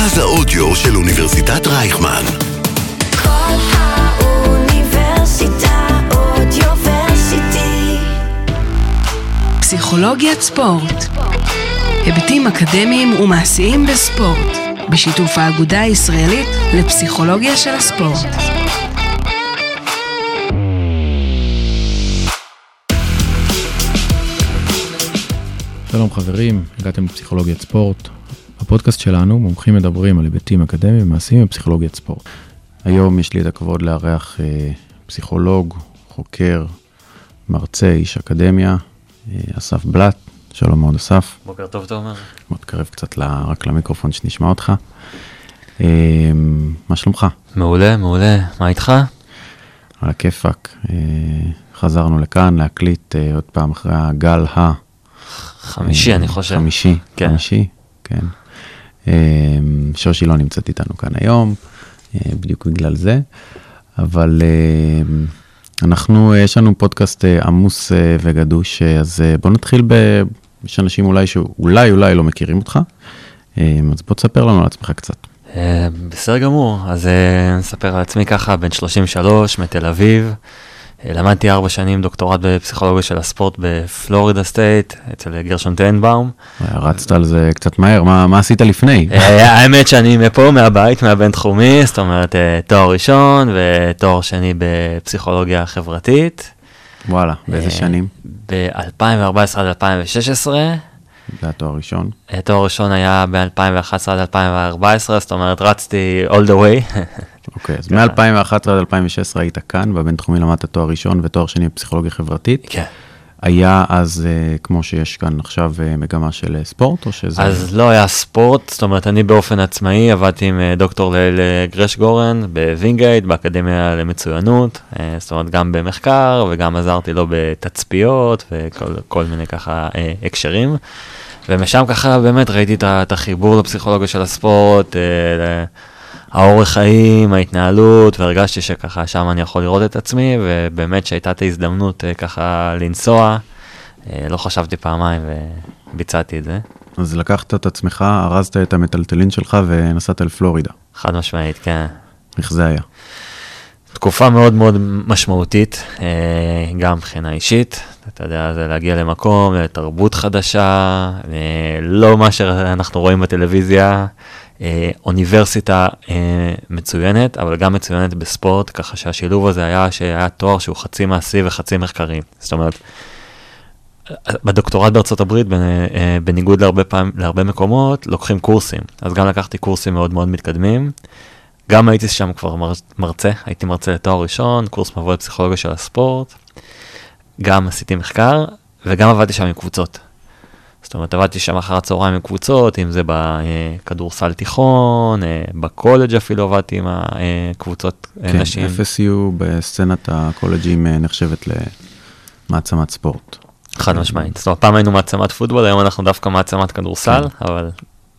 מרכז האודיו של אוניברסיטת רייכמן. כל האוניברסיטה אודיוורסיטי. פסיכולוגיית ספורט. היבטים אקדמיים ומעשיים בספורט, בשיתוף האגודה הישראלית לפסיכולוגיה של הספורט. שלום חברים, הגעתם לפסיכולוגיית ספורט. בפודקאסט שלנו מומחים מדברים על היבטים אקדמיים ומעשיים בפסיכולוגיית ספורט. היום יש לי את הכבוד לארח אה, פסיכולוג, חוקר, מרצה, איש אקדמיה, אה, אסף בלט. שלום מאוד אסף. בוקר טוב, תומר. בוא תקרב קצת ל, רק למיקרופון שנשמע אותך. אה, מה שלומך? מעולה, מעולה. מה איתך? על הכיפאק. אה, חזרנו לכאן להקליט אה, עוד פעם אחרי הגל ה... חמישי, אה, אני חושב. חמישי, כן. חמישי, כן. אה, שושי לא נמצאת איתנו כאן היום, אה, בדיוק בגלל זה, אבל אה, אנחנו, יש לנו פודקאסט אה, עמוס אה, וגדוש, אז בוא נתחיל ב... יש אנשים אולי שאולי אולי לא מכירים אותך, אה, אז בוא תספר לנו על עצמך קצת. בסדר גמור, אז נספר על עצמי ככה, בן 33, מתל אביב. אה, למדתי ארבע שנים דוקטורט בפסיכולוגיה של הספורט בפלורידה סטייט, אצל גרשון טנבאום. אה, רצת על זה קצת מהר, מה, מה עשית לפני? אה, האמת שאני מפה, מהבית, מהבינתחומי, זאת אומרת אה, תואר ראשון ותואר שני בפסיכולוגיה חברתית. וואלה, באיזה אה, שנים? ב-2014 עד 2016. זה התואר הראשון. התואר הראשון היה ב-2011 עד 2014, זאת אומרת רצתי all the way. אוקיי, אז ככה. מ-2011 עד 2016 היית כאן, בבינתחומי למדת תואר ראשון ותואר שני בפסיכולוגיה חברתית. כן. היה אז, אה, כמו שיש כאן עכשיו, אה, מגמה של אה, ספורט, או שזה... אז לא היה ספורט, זאת אומרת אני באופן עצמאי עבדתי עם דוקטור ליל גרש גורן בווינגייט, באקדמיה למצוינות, זאת אומרת גם במחקר וגם עזרתי לו בתצפיות וכל כל מיני ככה הקשרים. ומשם ככה באמת ראיתי את החיבור לפסיכולוגיה של הספורט, האורח חיים, ההתנהלות, והרגשתי שככה שם אני יכול לראות את עצמי, ובאמת שהייתה את ההזדמנות אה, ככה לנסוע, אה, לא חשבתי פעמיים וביצעתי את זה, אז לקחת את עצמך, ארזת את המטלטלין שלך ונסעת לפלורידה. חד משמעית, כן. איך זה היה? תקופה מאוד מאוד משמעותית, אה, גם מבחינה אישית, אתה יודע, זה להגיע למקום, לתרבות חדשה, לא מה שאנחנו רואים בטלוויזיה, אוניברסיטה אה, מצוינת, אבל גם מצוינת בספורט, ככה שהשילוב הזה היה שהיה תואר שהוא חצי מעשי וחצי מחקרי. זאת אומרת, בדוקטורט בארצות הברית, אה, בניגוד להרבה, פעם, להרבה מקומות, לוקחים קורסים. אז גם לקחתי קורסים מאוד מאוד מתקדמים. גם הייתי שם כבר מר, מרצה, הייתי מרצה לתואר ראשון, קורס מבוא לפסיכולוגיה של הספורט. גם עשיתי מחקר, וגם עבדתי שם עם קבוצות. זאת אומרת, עבדתי שם אחר הצהריים עם קבוצות, אם זה בכדורסל תיכון, אה, בקולג' אפילו עבדתי עם הקבוצות כן, נשים. FSU בסצנת הקולג'ים אה, נחשבת למעצמת ספורט. חד משמעית. זאת אומרת, פעם היינו מעצמת פוטבול, היום אנחנו דווקא מעצמת כדורסל, כן. אבל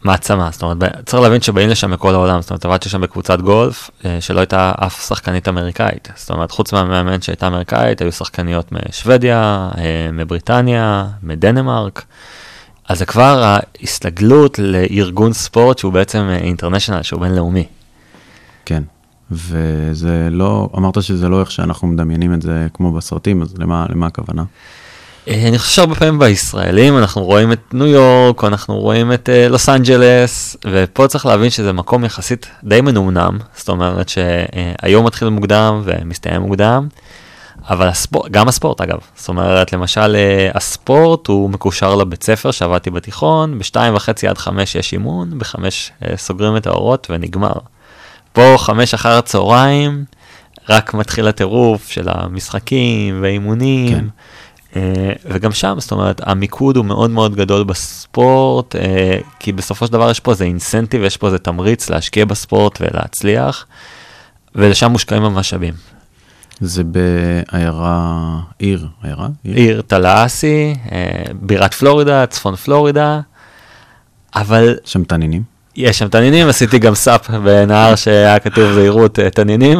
מעצמה. זאת אומרת, צריך להבין שבאים לשם מכל העולם. זאת אומרת, עבדתי שם בקבוצת גולף, אה, שלא הייתה אף שחקנית אמריקאית. זאת אומרת, חוץ מהמאמן שהייתה אמריקאית, היו שחקניות משוודיה, אה, מבריטניה, מדנמרק. אז זה כבר ההסתגלות לארגון ספורט שהוא בעצם אינטרנשיונל, שהוא בינלאומי. כן. וזה לא, אמרת שזה לא איך שאנחנו מדמיינים את זה כמו בסרטים, אז למה, למה הכוונה? אה, אני חושב שהרבה פעמים בישראלים אנחנו רואים את ניו יורק, אנחנו רואים את אה, לוס אנג'לס, ופה צריך להבין שזה מקום יחסית די מנומנם, זאת אומרת שהיום מתחיל מוקדם ומסתיים מוקדם, אבל הספורט, גם הספורט אגב, זאת אומרת למשל אה, הספורט הוא מקושר לבית ספר שעבדתי בתיכון, בשתיים וחצי עד חמש יש אימון, בחמש אה, סוגרים את האורות ונגמר. פה חמש אחר הצהריים, רק מתחיל הטירוף של המשחקים והאימונים. כן. אה, וגם שם, זאת אומרת, המיקוד הוא מאוד מאוד גדול בספורט, כי בסופו של דבר יש פה איזה אינסנטיב, יש פה איזה תמריץ להשקיע בספורט ולהצליח, ולשם מושקעים המשאבים. זה בעיירה, עיר, עיירה? עיר טלאסי, אה, בירת פלורידה, צפון פלורידה, אבל שם תנינים? יש שם תנינים, עשיתי גם סאפ בנהר שהיה כתוב זהירות אה, תנינים,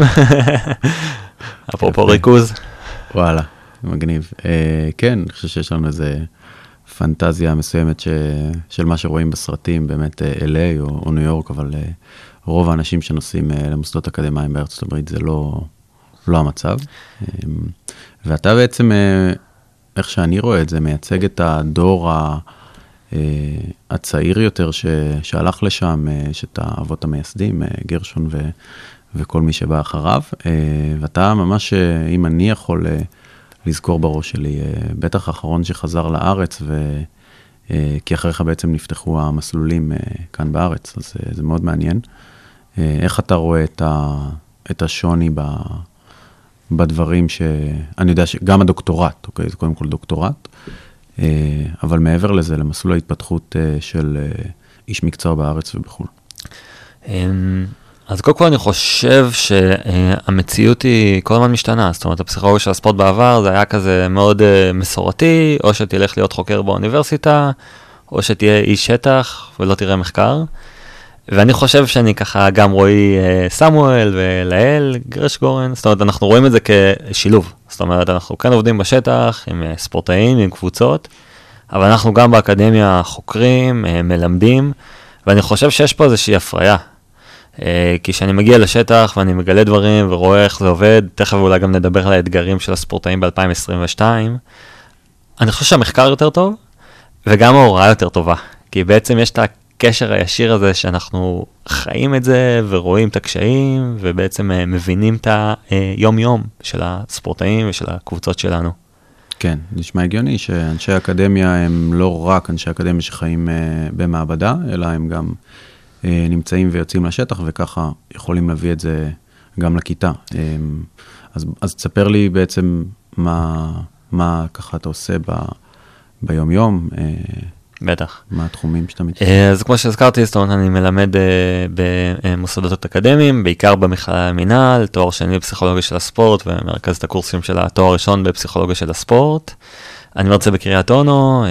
אפרופו. ריכוז. וואלה, מגניב. אה, כן, אני חושב שיש לנו איזה פנטזיה מסוימת ש... של מה שרואים בסרטים, באמת LA או, או ניו יורק, אבל רוב האנשים שנוסעים למוסדות אקדמיים בארצות הברית זה לא, לא המצב. אה, ואתה בעצם, אה, איך שאני רואה את זה, מייצג את הדור ה... אה, הצעיר יותר ש... שהלך לשם, אה, יש את האבות המייסדים, אה, גרשון ו... וכל מי שבא אחריו, אה, ואתה ממש, אה, אם אני יכול אה, לזכור בראש שלי, אה, בטח האחרון שחזר לארץ, ו... אה, כי אחריך בעצם נפתחו המסלולים אה, כאן בארץ, אז אה, זה מאוד מעניין. אה, איך אתה רואה את, ה... את השוני ב... בדברים ש... אני יודע שגם הדוקטורט, אוקיי? זה קודם כל דוקטורט, אה, אבל מעבר לזה, למסלול ההתפתחות אה, של אה, איש מקצוע בארץ ובחו"ל. אמ, אז קודם כל אני חושב שהמציאות היא כל הזמן משתנה, זאת אומרת הפסיכולוגיה של הספורט בעבר זה היה כזה מאוד מסורתי, או שתלך להיות חוקר באוניברסיטה, או שתהיה איש שטח ולא תראה מחקר. ואני חושב שאני ככה גם רועי אה, סמואל ולאל גרש גורן, זאת אומרת אנחנו רואים את זה כשילוב, זאת אומרת אנחנו כן עובדים בשטח עם אה, ספורטאים, עם קבוצות, אבל אנחנו גם באקדמיה חוקרים, אה, מלמדים, ואני חושב שיש פה איזושהי הפריה. כי כשאני מגיע לשטח ואני מגלה דברים ורואה איך זה עובד, תכף אולי גם נדבר על האתגרים של הספורטאים ב-2022, אני חושב שהמחקר יותר טוב, וגם ההוראה יותר טובה. כי בעצם יש את הקשר הישיר הזה שאנחנו חיים את זה ורואים את הקשיים, ובעצם אה, מבינים את היום-יום של הספורטאים ושל הקבוצות שלנו. כן, נשמע הגיוני שאנשי אקדמיה הם לא רק אנשי אקדמיה שחיים אה, במעבדה, אלא הם גם אה, נמצאים ויוצאים לשטח, וככה יכולים להביא את זה גם לכיתה. אז, אז תספר לי בעצם מה, מה ככה אתה עושה ב, ביום-יום, בטח. מה התחומים שאתה מתעסק. אה, אז כמו שהזכרתי, זאת אומרת, אני מלמד אה, במוסדות אקדמיים, בעיקר במכללה למינהל, תואר שני בפסיכולוגיה של הספורט, ומרכז את הקורסים של התואר הראשון בפסיכולוגיה של הספורט. אני מרצה בקריית אונו, אה,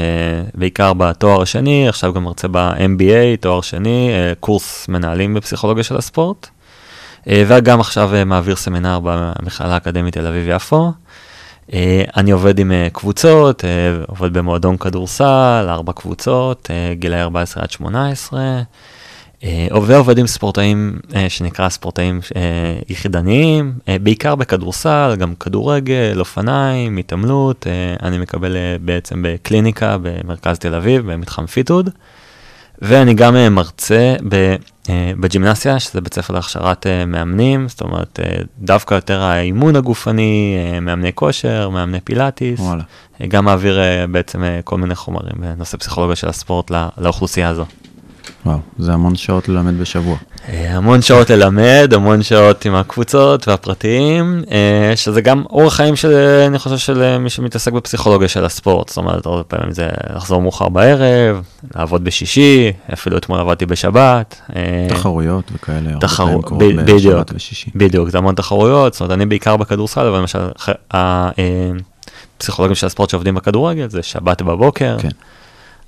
בעיקר בתואר השני, עכשיו גם מרצה ב-MBA, תואר שני, קורס מנהלים בפסיכולוגיה של הספורט. וגם עכשיו מעביר סמינר במכללה האקדמית תל אביב-יפו. אה, אני עובד עם אה, קבוצות, אה, עובד במועדון כדורסל, ארבע קבוצות, גילאי 14 עד 18. אה, ועובד עם ספורטאים שנקרא ספורטאים יחידניים, בעיקר בכדורסל, גם כדורגל, אופניים, התעמלות, אני מקבל בעצם בקליניקה במרכז תל אביב, במתחם פיטוד, ואני גם אה, מרצה אה, בג'ימנסיה, שזה בית ספר להכשרת אה, מאמנים, זאת אומרת דווקא יותר האימון הגופני, מאמני כושר, מאמני פילאטיס, וואלה. גם מעביר בעצם כל מיני חומרים בנושא פסיכולוגיה של הספורט לא- לאוכלוסייה הזו. וואו, זה המון שעות ללמד בשבוע. אה, המון שעות ללמד, המון שעות עם הקבוצות והפרטיים, אה, שזה גם אורח חיים של, אני חושב, של אה, מי שמתעסק בפסיכולוגיה של הספורט. זאת אומרת, הרבה פעמים זה לחזור מאוחר בערב, לעבוד בשישי, אפילו אתמול עבדתי בשבת. תחרויות וכאלה, הרבה תחרו- פעמים קורות ב- בדיוק. בדיוק, זה המון תחרויות, זאת אומרת, אני בעיקר בכדורסל, אבל למשל, הפסיכולוגים של הספורט שעובדים בכדורגל, זה שבת בבוקר. כן.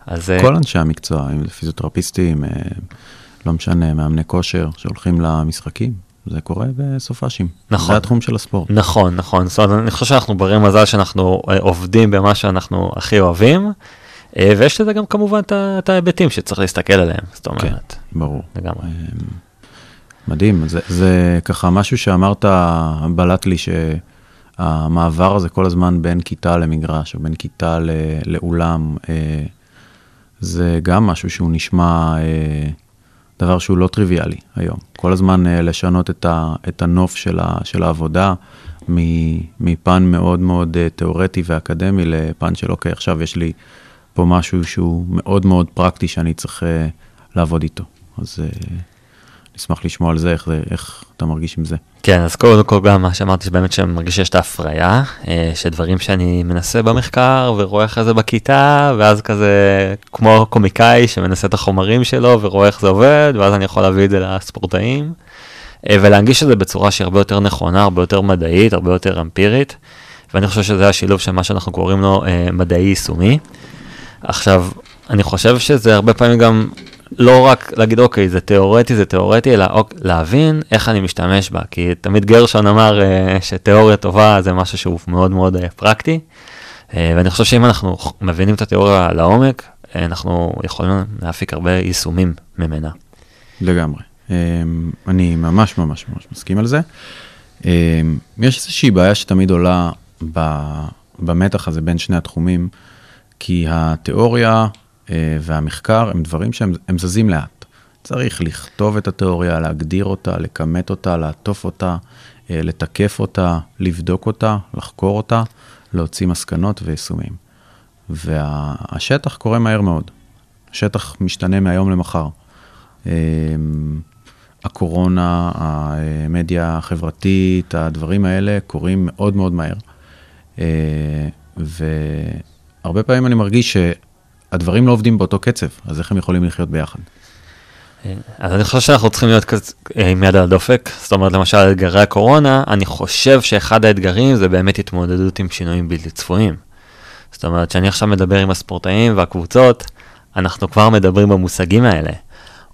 אז אה, כל אנשי המקצוע, אם זה פיזיותרפיסטים, אה, לא משנה, מאמני כושר שהולכים למשחקים, זה קורה בסופאשים. נכון. זה התחום של הספורט. נכון, נכון. זאת אומרת, אני חושב שאנחנו ברי מזל שאנחנו אה, עובדים במה שאנחנו הכי אוהבים, ויש לזה גם כמובן את ההיבטים שצריך להסתכל עליהם, זאת אומרת, ברור. לגמרי. מדהים, זה, זה ככה משהו שאמרת, בלט לי שהמעבר הזה כל הזמן בין כיתה למגרש, או בין כיתה ל, לאולם, אה, זה גם משהו שהוא נשמע אה, דבר שהוא לא טריוויאלי היום. כל הזמן אה, לשנות את, ה, את הנוף של, ה, של העבודה מפן מאוד מאוד אה, תיאורטי ואקדמי לפן של אוקיי, עכשיו יש לי פה משהו שהוא מאוד מאוד פרקטי שאני צריך אה, לעבוד איתו. אז אה, נשמח לשמוע על זה, איך, זה, איך אתה מרגיש עם זה. כן, אז קודם כל גם מה שאמרתי, שבאמת שאני מרגיש שיש את ההפריה, אה, שדברים שאני מנסה במחקר ורואה אחרי זה בכיתה, ואז כזה כמו קומיקאי שמנסה את החומרים שלו ורואה איך זה עובד, ואז אני יכול להביא את זה לספורטאים, אה, ולהנגיש את זה בצורה שהיא הרבה יותר נכונה, הרבה יותר מדעית, הרבה יותר אמפירית, ואני חושב שזה השילוב של מה שאנחנו קוראים לו אה, מדעי יישומי. עכשיו, אני חושב שזה הרבה פעמים גם לא רק להגיד, אוקיי, זה תיאורטי, זה תיאורטי, אלא אוק, להבין איך אני משתמש בה. כי תמיד גרשון אמר אה, שתיאוריה טובה זה משהו שהוא מאוד מאוד אה, פרקטי. אה, ואני חושב שאם אנחנו מבינים את התיאוריה לעומק, אה, אנחנו יכולים להפיק הרבה יישומים ממנה. לגמרי. אמ, אני ממש ממש ממש מסכים על זה. אמ, יש איזושהי בעיה שתמיד עולה ב- במתח הזה בין שני התחומים, כי התיאוריה אה, והמחקר הם דברים שהם הם זזים לאט. צריך לכתוב את התיאוריה, להגדיר אותה, לכמת אותה, לעטוף אותה, אה, לתקף אותה, לבדוק אותה, לחקור אותה, להוציא מסקנות ויישומים. והשטח קורה מהר מאוד. השטח משתנה מהיום למחר. אמ, הקורונה, המדיה החברתית, הדברים האלה קורים מאוד מאוד מהר. אה, והרבה פעמים אני מרגיש שהדברים לא עובדים באותו קצב, אז איך הם יכולים לחיות ביחד? אז אני חושב שאנחנו צריכים להיות כזה אה, עם יד על הדופק, זאת אומרת למשל אתגרי הקורונה, אני חושב שאחד האתגרים זה באמת התמודדות עם שינויים בלתי צפויים. זאת אומרת שאני עכשיו מדבר עם הספורטאים והקבוצות, אנחנו כבר מדברים במושגים האלה.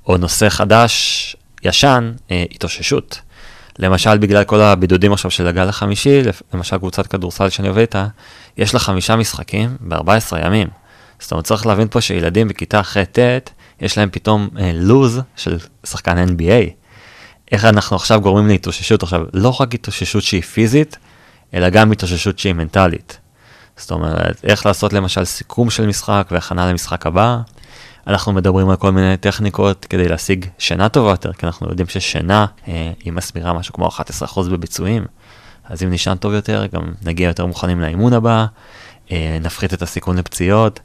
או נושא חדש, ישן, אה, התאוששות. למשל בגלל כל הבידודים עכשיו של הגל החמישי, למשל קבוצת כדורסל שאני עובד איתה, יש לה חמישה משחקים ב-14 ימים. זאת אומרת צריך להבין פה שילדים בכיתה ח'-ט', יש להם פתאום אה, לוז של שחקן NBA. איך אנחנו עכשיו גורמים להתאוששות עכשיו, לא רק התאוששות שהיא פיזית, אלא גם התאוששות שהיא מנטלית. זאת אומרת, איך לעשות למשל סיכום של משחק והכנה למשחק הבא. אנחנו מדברים על כל מיני טכניקות כדי להשיג שינה טובה יותר, כי אנחנו יודעים ששינה אה, היא מסבירה משהו כמו 11% בביצועים. אז אם נשען טוב יותר, גם נגיע יותר מוכנים לאימון הבא, אה, נפחית את הסיכון לפציעות.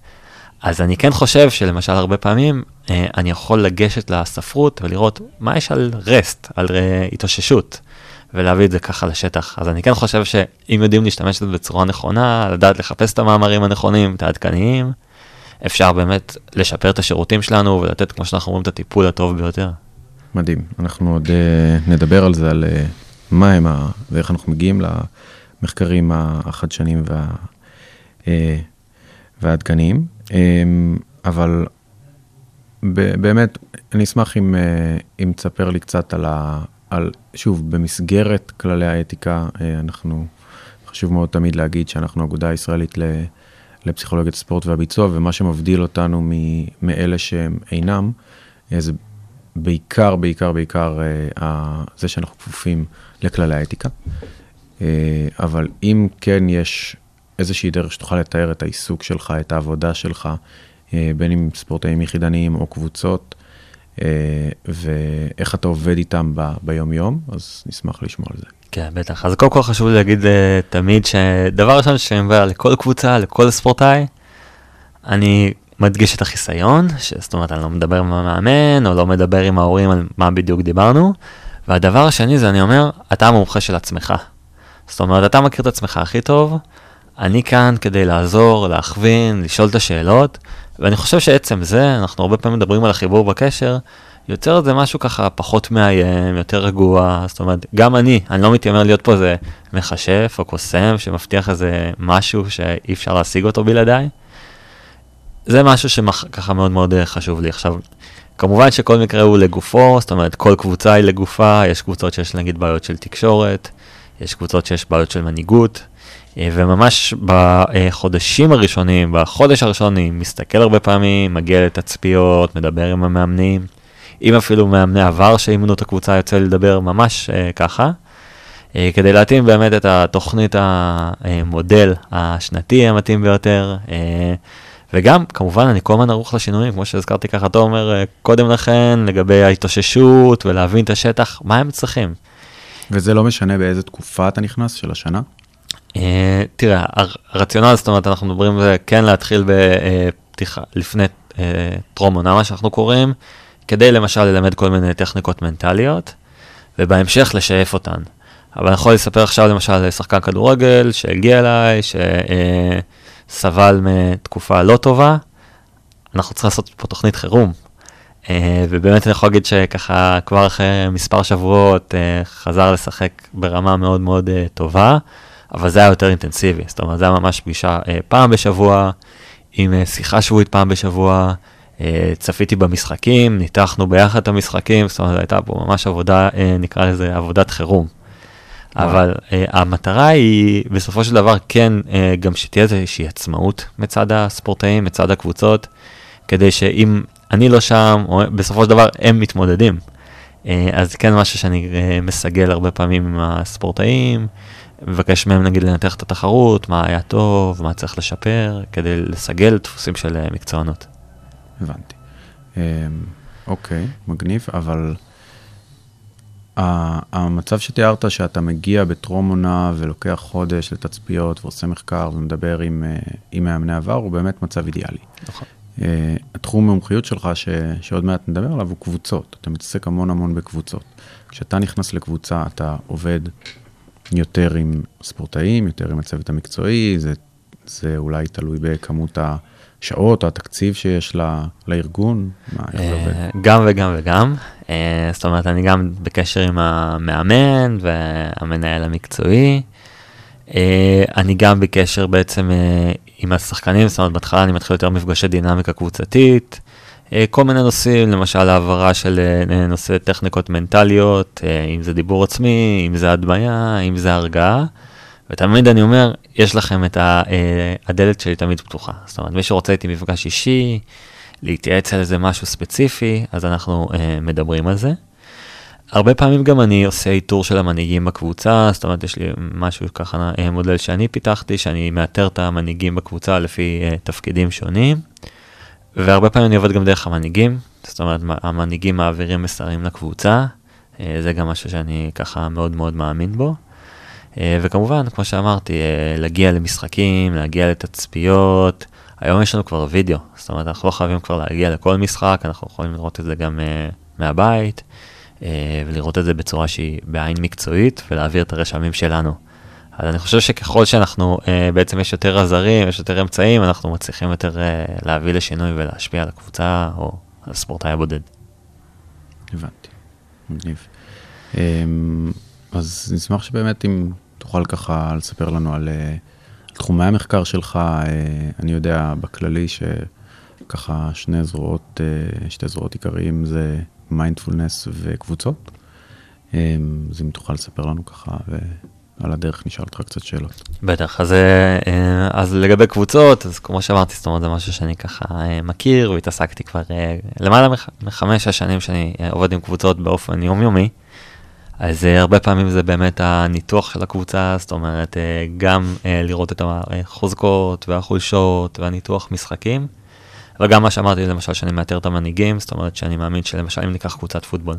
אז אני כן חושב שלמשל הרבה פעמים אה, אני יכול לגשת לספרות ולראות מה יש על רסט, על אה, התאוששות, ולהביא את זה ככה לשטח. אז אני כן חושב שאם יודעים להשתמש בזה בצורה נכונה, לדעת לחפש את המאמרים הנכונים, את העדכניים, אפשר באמת לשפר את השירותים שלנו ולתת, כמו שאנחנו אומרים, את הטיפול הטוב ביותר. מדהים. אנחנו עוד uh, נדבר על זה, על uh, מה הם, ה... ואיך אנחנו מגיעים למחקרים החדשניים וה... uh, והעדכניים. Um, אבל באמת, אני אשמח אם, uh, אם תספר לי קצת על, ה... על, שוב, במסגרת כללי האתיקה, uh, אנחנו, חשוב מאוד תמיד להגיד שאנחנו אגודה ישראלית. לפסיכולוגיית הספורט והביצוע, ומה שמבדיל אותנו מ- מאלה שהם אינם, אה, זה בעיקר, בעיקר, בעיקר אה, זה שאנחנו כפופים לכללי האתיקה. אה, אבל אם כן יש איזושהי דרך שתוכל לתאר את העיסוק שלך, את העבודה שלך, בין אם ספורטאים יחידניים או קבוצות, ואיך אתה עובד איתם ב- ביום-יום, אז נשמח לשמוע על זה. כן, בטח. אז קודם כל חשוב לי להגיד uh, תמיד שדבר ראשון שאני אומר לכל קבוצה, לכל ספורטאי, אני מדגיש את החיסיון, זאת אומרת, אני לא מדבר עם המאמן, או לא מדבר עם ההורים על מה בדיוק דיברנו, והדבר השני זה אני אומר, אתה המומחה של עצמך. זאת אומרת, אתה מכיר את עצמך הכי טוב, אני כאן כדי לעזור, להכווין, לשאול את השאלות, ואני חושב שעצם זה, אנחנו הרבה פעמים מדברים על החיבור בקשר, יוצר את זה משהו ככה פחות מאיים, יותר רגוע, זאת אומרת, גם אני, אני לא מתיימר להיות פה איזה מכשף או קוסם שמבטיח איזה משהו שאי אפשר להשיג אותו בלעדיי. זה משהו שככה מאוד מאוד אה, חשוב לי. עכשיו, כמובן שכל מקרה הוא לגופו, זאת אומרת, כל קבוצה היא לגופה, יש קבוצות שיש נגיד בעיות של תקשורת, יש קבוצות שיש בעיות של מנהיגות, וממש בחודשים הראשונים, בחודש הראשון אני מסתכל הרבה פעמים, מגיע לתצפיות, מדבר עם המאמנים. אם אפילו מאמני עבר שאימנו את הקבוצה יוצא לדבר ממש אה, ככה, אה, כדי להתאים באמת את התוכנית המודל השנתי המתאים ביותר. אה, וגם, כמובן, אני כל הזמן ערוך לשינויים, כמו שהזכרתי ככה, אה, קודם לכן, לגבי ההתאוששות ולהבין את השטח, מה הם צריכים. וזה לא משנה באיזה תקופה אתה נכנס, של השנה? Uh, תראה, הרציונל, זאת אומרת, אנחנו מדברים על כן להתחיל בפתיחה, לפני uh, טרום עונה, מה שאנחנו קוראים, כדי למשל ללמד כל מיני טכניקות מנטליות, ובהמשך לשאף אותן. אבל אני יכול לספר עכשיו למשל על שחקן כדורגל שהגיע אליי, שסבל מתקופה לא טובה, אנחנו צריכים לעשות פה תוכנית חירום. אה, ובאמת אני יכול להגיד שככה כבר אחרי מספר שבועות אה, חזר לשחק ברמה מאוד מאוד אה, טובה, אבל זה היה יותר אינטנסיבי, זאת אומרת זה היה ממש פגישה פעם בשבוע, עם שיחה שבועית פעם בשבוע, אה, צפיתי במשחקים, ניתחנו ביחד את המשחקים, זאת אומרת הייתה פה ממש עבודה, אה, נקרא לזה עבודת חירום. אבל אה, המטרה היא בסופו של דבר כן אה, גם שתהיה איזושהי עצמאות מצד הספורטאים, מצד הקבוצות, כדי שאם אני לא שם, או בסופו של דבר הם מתמודדים. אה, אז כן משהו שאני אה, מסגל הרבה פעמים עם הספורטאים, מבקש מהם נגיד לנתח את התחרות, מה היה טוב, מה צריך לשפר, כדי לסגל דפוסים של אה, מקצוענות. הבנתי. אמ, אוקיי, מגניב, אבל המצב שתיארת שאתה מגיע בטרום עונה ולוקח חודש לתצפיות ועושה מחקר ומדבר עם, אה, עם מאמני עבר, הוא באמת מצב אידיאלי. נכון. אה, התחום המומחיות שלך, ש, שעוד מעט נדבר עליו, הוא קבוצות. אתה מתעסק המון המון בקבוצות. כשאתה נכנס לקבוצה, אתה עובד יותר עם ספורטאים, יותר עם הצוות המקצועי, זה, זה אולי תלוי בכמות השעות או התקציב שיש לה, לארגון, מה, איך זה עובד? אה, גם וגם וגם. אה, זאת אומרת, אני גם בקשר עם המאמן והמנהל המקצועי. אה, אני גם בקשר בעצם אה, עם השחקנים, זאת אומרת, בהתחלה אני מתחיל יותר מפגשי דינמיקה קבוצתית. אה, כל מיני נושאים, למשל העברה של אה, נושא טכניקות מנטליות, אה, אם זה דיבור עצמי, אם זה הדמיה, אם זה הרגעה. ותמיד אני אומר, יש לכם את הדלת שלי תמיד פתוחה. זאת אומרת, מי שרוצה איתי מפגש אישי, להתייעץ על איזה משהו ספציפי, אז אנחנו מדברים על זה. הרבה פעמים גם אני עושה איתור של המנהיגים בקבוצה, זאת אומרת, יש לי משהו ככה, מודל שאני פיתחתי, שאני מאתר את המנהיגים בקבוצה לפי תפקידים שונים, והרבה פעמים אני עובד גם דרך המנהיגים, זאת אומרת, המנהיגים מעבירים מסרים לקבוצה, אה, זה גם משהו שאני ככה מאוד מאוד מאמין בו. אה, וכמובן, כמו שאמרתי, אה, להגיע למשחקים, להגיע לתצפיות. היום יש לנו כבר וידאו, זאת אומרת, אנחנו לא חייבים כבר להגיע לכל משחק, אנחנו יכולים לראות את זה גם מהבית, ולראות את זה בצורה שהיא בעין מקצועית, ולהעביר את הרשמים שלנו. אז אני חושב שככל שאנחנו, אה, בעצם יש יותר עזרים, יש יותר אמצעים, אנחנו מצליחים יותר אה, להביא לשינוי ולהשפיע על הקבוצה או על הספורטאי הבודד. הבנתי, מגניב. אמ, אז נשמח שבאמת אם תוכל ככה לספר לנו על על תחומי המחקר שלך, אה, אני יודע בכללי שככה שני זרועות, אה, שתי זרועות עיקריים זה מיינדפולנס וקבוצות. אמ, אז אם תוכל לספר לנו ככה ועל הדרך נשאל אותך קצת שאלות. בטח, אז, אה, אז לגבי קבוצות, אז כמו שאמרתי, זאת אומרת, זה משהו שאני ככה אה, מכיר והתעסקתי כבר אה, למעלה מח- מחמש-שש שנים שאני אה, עובד עם קבוצות באופן יומיומי. אז אה, הרבה פעמים זה באמת הניתוח של הקבוצה, זאת אומרת, אה, גם אה, לראות את החוזקות והחולשות והניתוח משחקים, אבל גם מה שאמרתי, למשל, שאני מאתר את המנהיגים, זאת אומרת שאני מאמין שלמשל אם ניקח קבוצת פוטבול,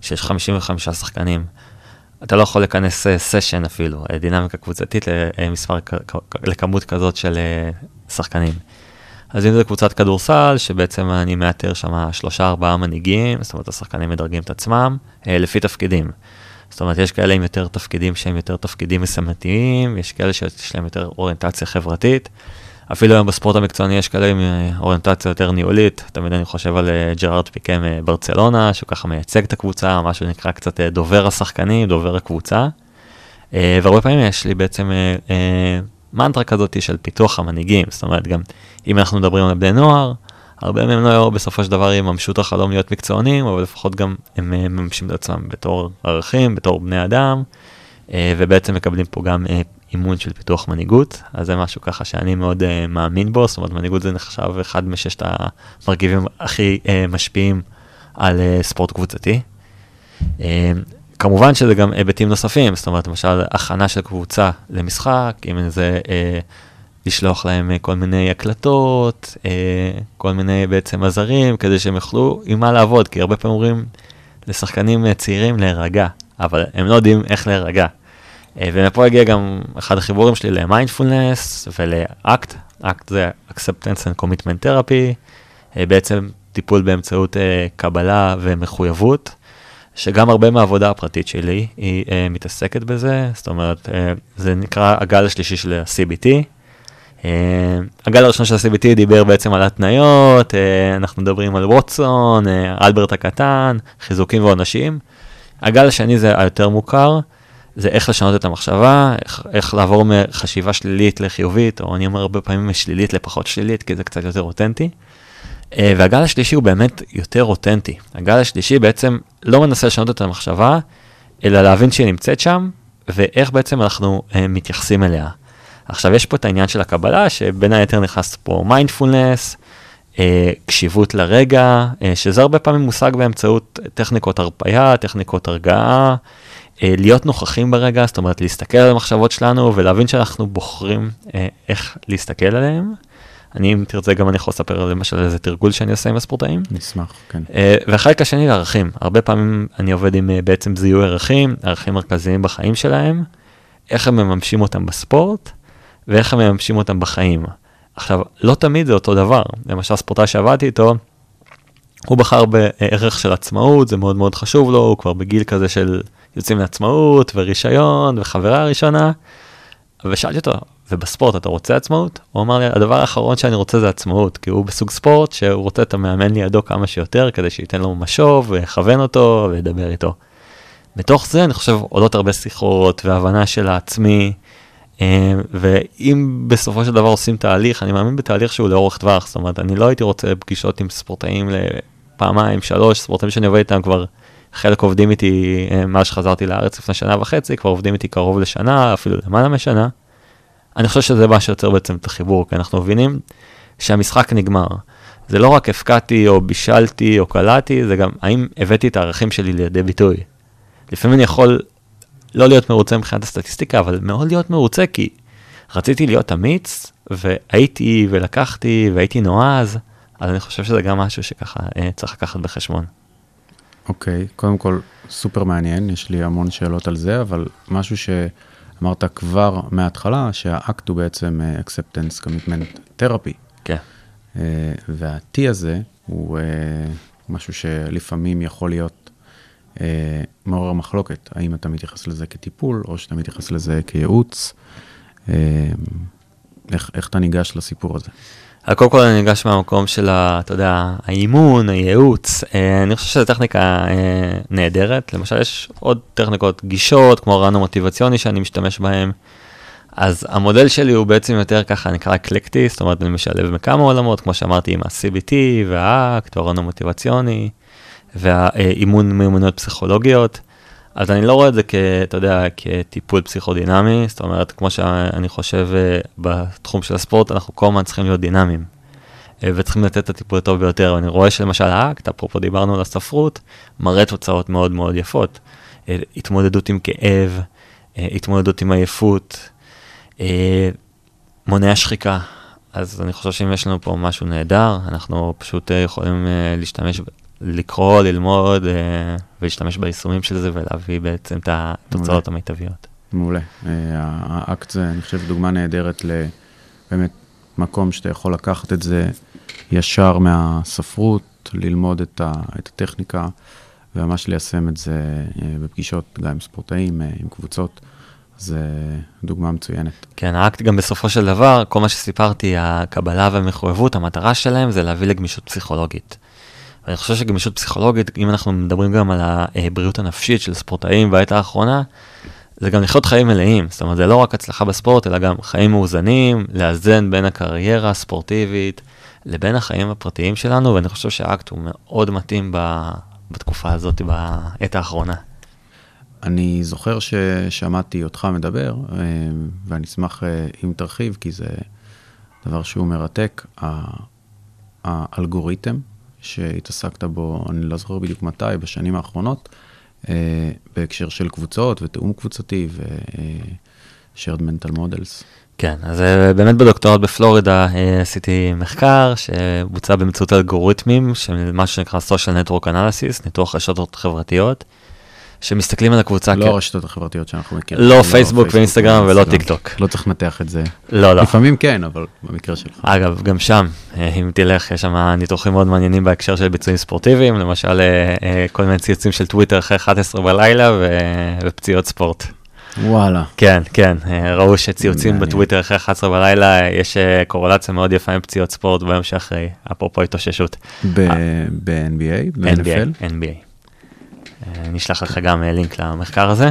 שיש 55 שחקנים, אתה לא יכול לכנס סשן אפילו, אה, דינמיקה קבוצתית למספר, כ- לכמות כזאת של אה, שחקנים. אז אם זה קבוצת כדורסל, שבעצם אני מאתר שם שלושה ארבעה מנהיגים, זאת אומרת השחקנים מדרגים את עצמם אה, לפי תפקידים. זאת אומרת, יש כאלה עם יותר תפקידים שהם יותר תפקידים משימתיים, יש כאלה שיש להם יותר אוריינטציה חברתית. אפילו היום בספורט המקצועני יש כאלה עם אה, אוריינטציה יותר ניהולית, תמיד אני חושב על אה, ג'רארד פיקה מברצלונה, שהוא ככה מייצג את הקבוצה, מה שנקרא קצת אה, דובר השחקנים, דובר הקבוצה. והרבה פעמים יש לי בעצם מנטרה כזאת של פיתוח המנהיגים, זאת אומרת גם אם אנחנו מדברים על בני נוער, הרבה מהם לא בסופו של דבר יממשו את החלום להיות מקצוענים, אבל לפחות גם הם מממשים את עצמם בתור ערכים, בתור בני אדם, ובעצם מקבלים פה גם אימון של פיתוח מנהיגות, אז זה משהו ככה שאני מאוד אה, מאמין בו, זאת אומרת מנהיגות זה נחשב אחד מששת המרכיבים הכי אה, משפיעים על אה, ספורט קבוצתי. אה, כמובן שזה גם היבטים נוספים, זאת אומרת, למשל, הכנה של קבוצה למשחק, אם זה אה, לשלוח להם אה, כל מיני הקלטות, אה, כל מיני בעצם עזרים, כדי שהם יוכלו עם מה לעבוד, כי הרבה פעמים אומרים לשחקנים צעירים להירגע, אבל הם לא יודעים איך להירגע. אה, ומפה הגיע גם אחד החיבורים שלי למיינדפולנס ולאקט, אקט זה acceptance and commitment therapy, אה, בעצם טיפול באמצעות אה, קבלה ומחויבות. שגם הרבה מהעבודה הפרטית שלי היא מתעסקת בזה, זאת אומרת, זה נקרא הגל השלישי של ה-CBT. הגל הראשון של ה-CBT דיבר בעצם על התניות, אנחנו מדברים על ווטסון, אלברט הקטן, חיזוקים ועונשים. הגל השני זה היותר מוכר, זה איך לשנות את המחשבה, איך, איך לעבור מחשיבה שלילית לחיובית, או אני אומר הרבה פעמים משלילית לפחות שלילית, כי זה קצת יותר אותנטי. אה, והגל השלישי הוא באמת יותר אותנטי. הגל השלישי בעצם לא מנסה לשנות את המחשבה, אלא להבין שהיא נמצאת שם, ואיך בעצם אנחנו אה, מתייחסים אליה. עכשיו, יש פה את העניין של הקבלה, שבין היתר נכנס פה מיינדפולנס, אה, קשיבות לרגע, שזה הרבה פעמים מושג באמצעות טכניקות הרפאיה, טכניקות הרגעה, להיות נוכחים ברגע, זאת אומרת להסתכל על המחשבות שלנו ולהבין שאנחנו בוחרים אה, איך להסתכל עליהם. אני, אם תרצה, גם אני יכול לספר למשל איזה תרגול שאני עושה עם הספורטאים. נשמח, כן. אה, והחלק השני ערכים. הרבה פעמים אני עובד עם אה, בעצם זיהוי ערכים, ערכים מרכזיים בחיים שלהם, איך הם מממשים אותם בספורט, ואיך הם מממשים אותם בחיים. עכשיו, לא תמיד זה אותו דבר. למשל, ספורטאי שעבדתי איתו, הוא בחר בערך של עצמאות, זה מאוד מאוד חשוב לו, הוא כבר בגיל כזה של יוצאים לעצמאות ורישיון וחברה ראשונה. ושאלתי אותו, ובספורט אתה רוצה עצמאות? הוא אמר לי, הדבר האחרון שאני רוצה זה עצמאות, כי הוא בסוג ספורט שהוא רוצה את המאמן לידו כמה שיותר, כדי שייתן לו משוב, ויכוון אותו, וידבר איתו. בתוך זה אני חושב עולות הרבה שיחות והבנה של העצמי, אה, ואם בסופו של דבר עושים תהליך, אני מאמין בתהליך שהוא לאורך טווח, זאת אומרת, אני לא הייתי רוצה פגישות עם ספורטאים לפעמיים, שלוש, ספורטאים שאני עובד איתם כבר, חלק עובדים איתי אה, מאז שחזרתי לארץ לפני שנה וחצי, כבר עובדים איתי קרוב לשנה, אפילו למעלה משנה. אני חושב שזה מה שיוצר בעצם את החיבור, כי אנחנו מבינים שהמשחק נגמר. זה לא רק הפקעתי או בישלתי או קלעתי, זה גם האם הבאתי את הערכים שלי לידי ביטוי. לפעמים אני יכול לא להיות מרוצה מבחינת הסטטיסטיקה, אבל מאוד להיות מרוצה, כי רציתי להיות אמיץ, והייתי ולקחתי והייתי נועז, אז אני חושב שזה גם משהו שככה אה, צריך לקחת בחשבון. אוקיי, קודם כל, סופר מעניין, יש לי המון שאלות על זה, אבל משהו שאמרת כבר מההתחלה, שהאקט הוא בעצם אה, acceptance commitment therapy, כן. אה, וה-T הזה הוא אה, משהו שלפעמים יכול להיות מעורר מחלוקת, האם אתה מתייחס לזה כטיפול, או שאתה מתייחס לזה כייעוץ, איך, איך אתה ניגש לסיפור הזה? קודם כל אני ניגש מהמקום של, אתה יודע, האימון, הייעוץ, אה, אני חושב שזו טכניקה אה, נהדרת. למשל, יש עוד טכניקות גישות, כמו רעיון המוטיבציוני שאני משתמש בהם. אז המודל שלי הוא בעצם יותר ככה נקרא אקלקטי, זאת אומרת אני משלב מכמה עולמות, כמו שאמרתי עם ה-CBT והאקט, הרעיון המוטיבציוני, והאימון מיומנויות פסיכולוגיות. אז אני לא רואה את זה כ, אתה יודע, כטיפול פסיכודינמי, זאת אומרת, כמו שאני חושב אה, בתחום של הספורט, אנחנו כל הזמן צריכים להיות דינמיים. אה, וצריכים לתת את הטיפול הטוב ביותר. אני רואה שלמשל האקט, אפרופו דיברנו על הספרות, מראה תוצאות מאוד מאוד יפות. אה, התמודדות עם כאב, התמודדות עם עייפות, מונע שחיקה. אז אני חושב שאם יש לנו פה משהו נהדר, אנחנו פשוט יכולים להשתמש לקרוא, ללמוד אה, ולהשתמש ביישומים של זה ולהביא בעצם את התוצאות המיטביות. מעולה. אה, האקט זה, אני חושב, דוגמה נהדרת לבאמת מקום שאתה יכול לקחת את זה ישר מהספרות, ללמוד את, ה, את הטכניקה וממש ליישם את זה אה, בפגישות גם עם ספורטאים, אה, עם קבוצות. זה דוגמה מצוינת. כן, האקט גם בסופו של דבר, כל מה שסיפרתי, הקבלה והמחויבות, המטרה שלהם זה להביא לגמישות פסיכולוגית. ואני חושב שגמישות פסיכולוגית, אם אנחנו מדברים גם על הבריאות הנפשית של ספורטאים בעת האחרונה, זה גם לחיות חיים מלאים. זאת אומרת, זה לא רק הצלחה בספורט, אלא גם חיים מאוזנים, לאזן בין הקריירה הספורטיבית לבין החיים הפרטיים שלנו, ואני חושב שהאקט הוא מאוד מתאים ב, בתקופה הזאת, בעת האחרונה. אני זוכר ששמעתי אותך מדבר, אה, ואני אשמח אה, אם תרחיב, כי זה דבר שהוא מרתק, האלגוריתם שהתעסקת בו, אני לא זוכר בדיוק מתי, בשנים האחרונות, אה, בהקשר של קבוצות ותיאום קבוצתי ו-shared mental models. כן, אז אה, באמת בדוקטורט בפלורידה אה, עשיתי מחקר שבוצע באמצעות אלגוריתמים של מה שנקרא social network analysis, ניתוח רשתות חברתיות. שמסתכלים על הקבוצה. לא הרשתות החברתיות שאנחנו מכירים. לא פייסבוק ואינסטגרם ולא טיק טוק. לא צריך לנתח את זה. לא, לא. לפעמים כן, אבל במקרה שלך. אגב, גם שם, אה, אם תלך, יש שם ניתוחים מאוד מעניינים בהקשר של ביצועים ספורטיביים, למשל אה, אה, כל מיני ציוצים של טוויטר אחרי 11 בלילה ופציעות ספורט. וואלה. כן, כן, ראו שציוצים בטוויטר אחרי 11 בלילה, יש קורולציה מאוד יפה עם פציעות ספורט ביום שאחרי, אפרופו התאוששות. ב-NBA? ב-NFL? NBA. נשלח לך גם אה, לינק למחקר הזה.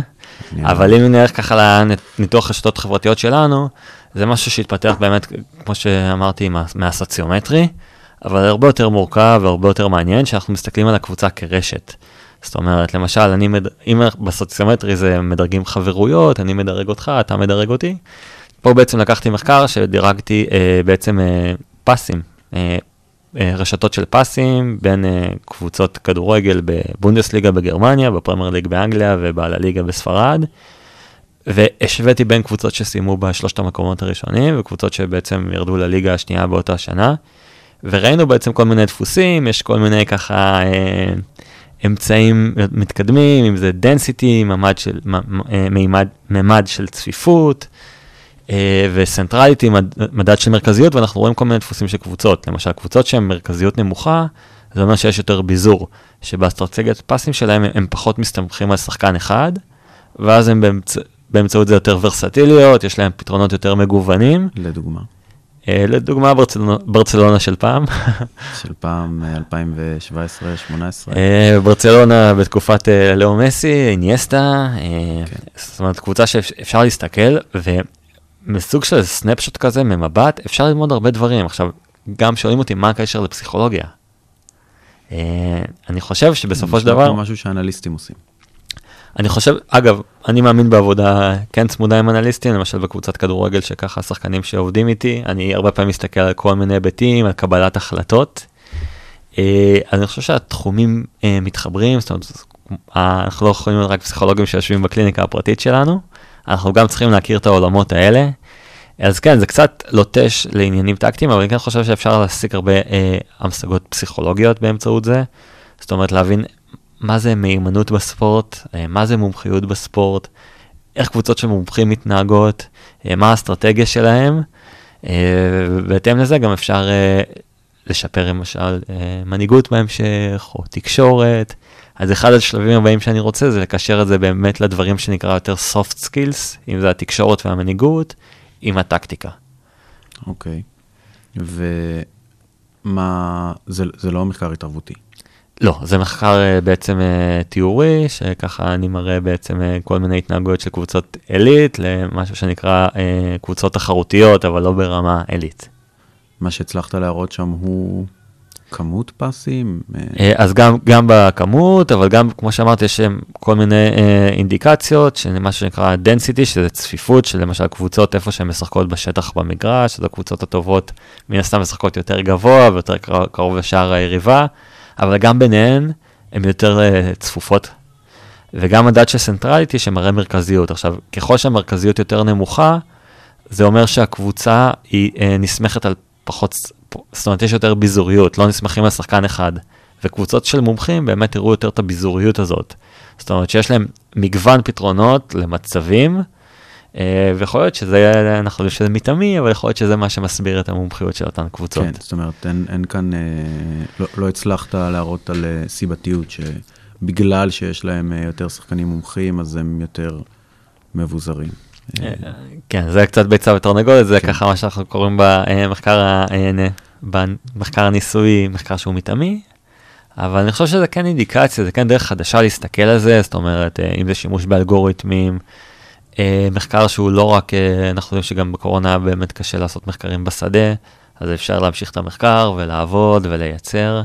אבל אם נלך ככה לניתוח רשתות חברתיות שלנו, זה משהו שהתפתח באמת, כמו שאמרתי, מהסוציומטרי, אבל הרבה יותר מורכב והרבה יותר מעניין, שאנחנו מסתכלים על הקבוצה כרשת. זאת אומרת, למשל, אני מד... אם בסוציומטרי זה מדרגים חברויות, אני מדרג אותך, אתה מדרג אותי. פה בעצם לקחתי מחקר שדירגתי אה, בעצם אה, פסים, אה, אה, רשתות של פסים בין אה, קבוצות כדורגל בבונדסליגה בגרמניה, בפרמייר ליג באנגליה ובעל הליגה בספרד. והשוויתי בין קבוצות שסיימו בשלושת המקומות הראשונים וקבוצות שבעצם ירדו לליגה השנייה באותה שנה. וראינו בעצם כל מיני דפוסים, יש כל מיני ככה אה, אמצעים מתקדמים, אם זה density, ממד של, אה, מימד, ממד של צפיפות, אה, וסנטרליטי, מד, מדד של מרכזיות, ואנחנו רואים כל מיני דפוסים של קבוצות. למשל, קבוצות שהן מרכזיות נמוכה, זה אומר שיש יותר ביזור, שבאסטרטגיית פסים שלהם הם פחות מסתמכים על שחקן אחד, ואז הם באמצ... באמצעות זה יותר ורסטיליות, יש להם פתרונות יותר מגוונים. לדוגמה. אה, לדוגמה ברצלונה, ברצלונה של פעם. של פעם אה, 2017-2018. אה, ברצלונה בתקופת אה, לאו מסי, אינייסטה, אה, כן. זאת אומרת קבוצה שאפשר להסתכל ומסוג של סנפשוט כזה ממבט אפשר ללמוד הרבה דברים. עכשיו, גם שואלים אותי מה הקשר לפסיכולוגיה. אה, אני חושב שבסופו של דבר, כמו משהו שאנליסטים עושים. אני חושב, אגב, אני מאמין בעבודה כן צמודה עם אנליסטים, למשל בקבוצת כדורגל שככה שחקנים שעובדים איתי, אני הרבה פעמים מסתכל על כל מיני היבטים, על קבלת החלטות. אה, אני חושב שהתחומים אה, מתחברים, זאת אומרת, אנחנו לא יכולים להיות רק פסיכולוגים שיושבים בקליניקה הפרטית שלנו, אנחנו גם צריכים להכיר את העולמות האלה. אז כן, זה קצת לוטש לעניינים טקטיים, אבל אני כן חושב שאפשר להסיק הרבה אה, המשגות פסיכולוגיות באמצעות זה. זאת אומרת, להבין מה זה מהימנות בספורט, אה, מה זה מומחיות בספורט, איך קבוצות של מומחים מתנהגות, אה, מה האסטרטגיה שלהם. אה, ובהתאם לזה גם אפשר אה, לשפר למשל אה, מנהיגות בהמשך, או תקשורת. אז אחד השלבים הבאים שאני רוצה זה לקשר את זה באמת לדברים שנקרא יותר soft skills, אם זה התקשורת והמנהיגות, עם הטקטיקה. אוקיי. ומה, זה, זה לא מחקר התערבותי. לא, זה מחקר אה, בעצם אה, תיאורי, שככה אני מראה בעצם אה, כל מיני התנהגויות של קבוצות עילית, למשהו שנקרא קבוצות תחרותיות, אבל לא ברמה עילית. מה שהצלחת להראות שם הוא כמות פאסים? אה, אה, אז גם, גם בכמות, אבל גם, כמו שאמרתי, יש כל מיני אה, אינדיקציות, של מה שנקרא density, שזה צפיפות, שלמשל קבוצות איפה שהן משחקות בשטח במגרש, אז הקבוצות הטובות מן הסתם משחקות יותר גבוה ויותר קרוב, לשער היריבה, אבל גם ביניהן הן יותר uh, צפופות. וגם מדד של centrality שמראה מרכזיות. עכשיו, ככל שהמרכזיות יותר נמוכה, זה אומר שהקבוצה היא נסמכת על פחות, זאת אומרת, יש יותר ביזוריות, לא נסמכים על שחקן אחד. וקבוצות של מומחים באמת יראו יותר את הביזוריות הזאת. זאת אומרת שיש להם מגוון פתרונות למצבים, אה, ויכול להיות שזה, אנחנו יודעים שזה מתאמי, אבל יכול להיות שזה מה שמסביר את המומחיות של אותן קבוצות. כן, זאת אומרת, אין, אין כאן, אה, לא, לא הצלחת להראות על אה, סיבתיות, שבגלל שיש להם אה, יותר שחקנים מומחים, אז הם יותר מבוזרים. אה, אה, כן, זה קצת ביצה ותרנגולת, זה כן. ככה מה שאנחנו קוראים במחקר, אה, במחקר הניסויי, מחקר שהוא מתאמי, אבל אני חושב שזה כן אינדיקציה, זה כן דרך חדשה להסתכל על זה, זאת אומרת, אם זה שימוש באלגוריתמים, מחקר שהוא לא רק, אנחנו יודעים שגם בקורונה באמת קשה לעשות מחקרים בשדה, אז אפשר להמשיך את המחקר ולעבוד ולייצר.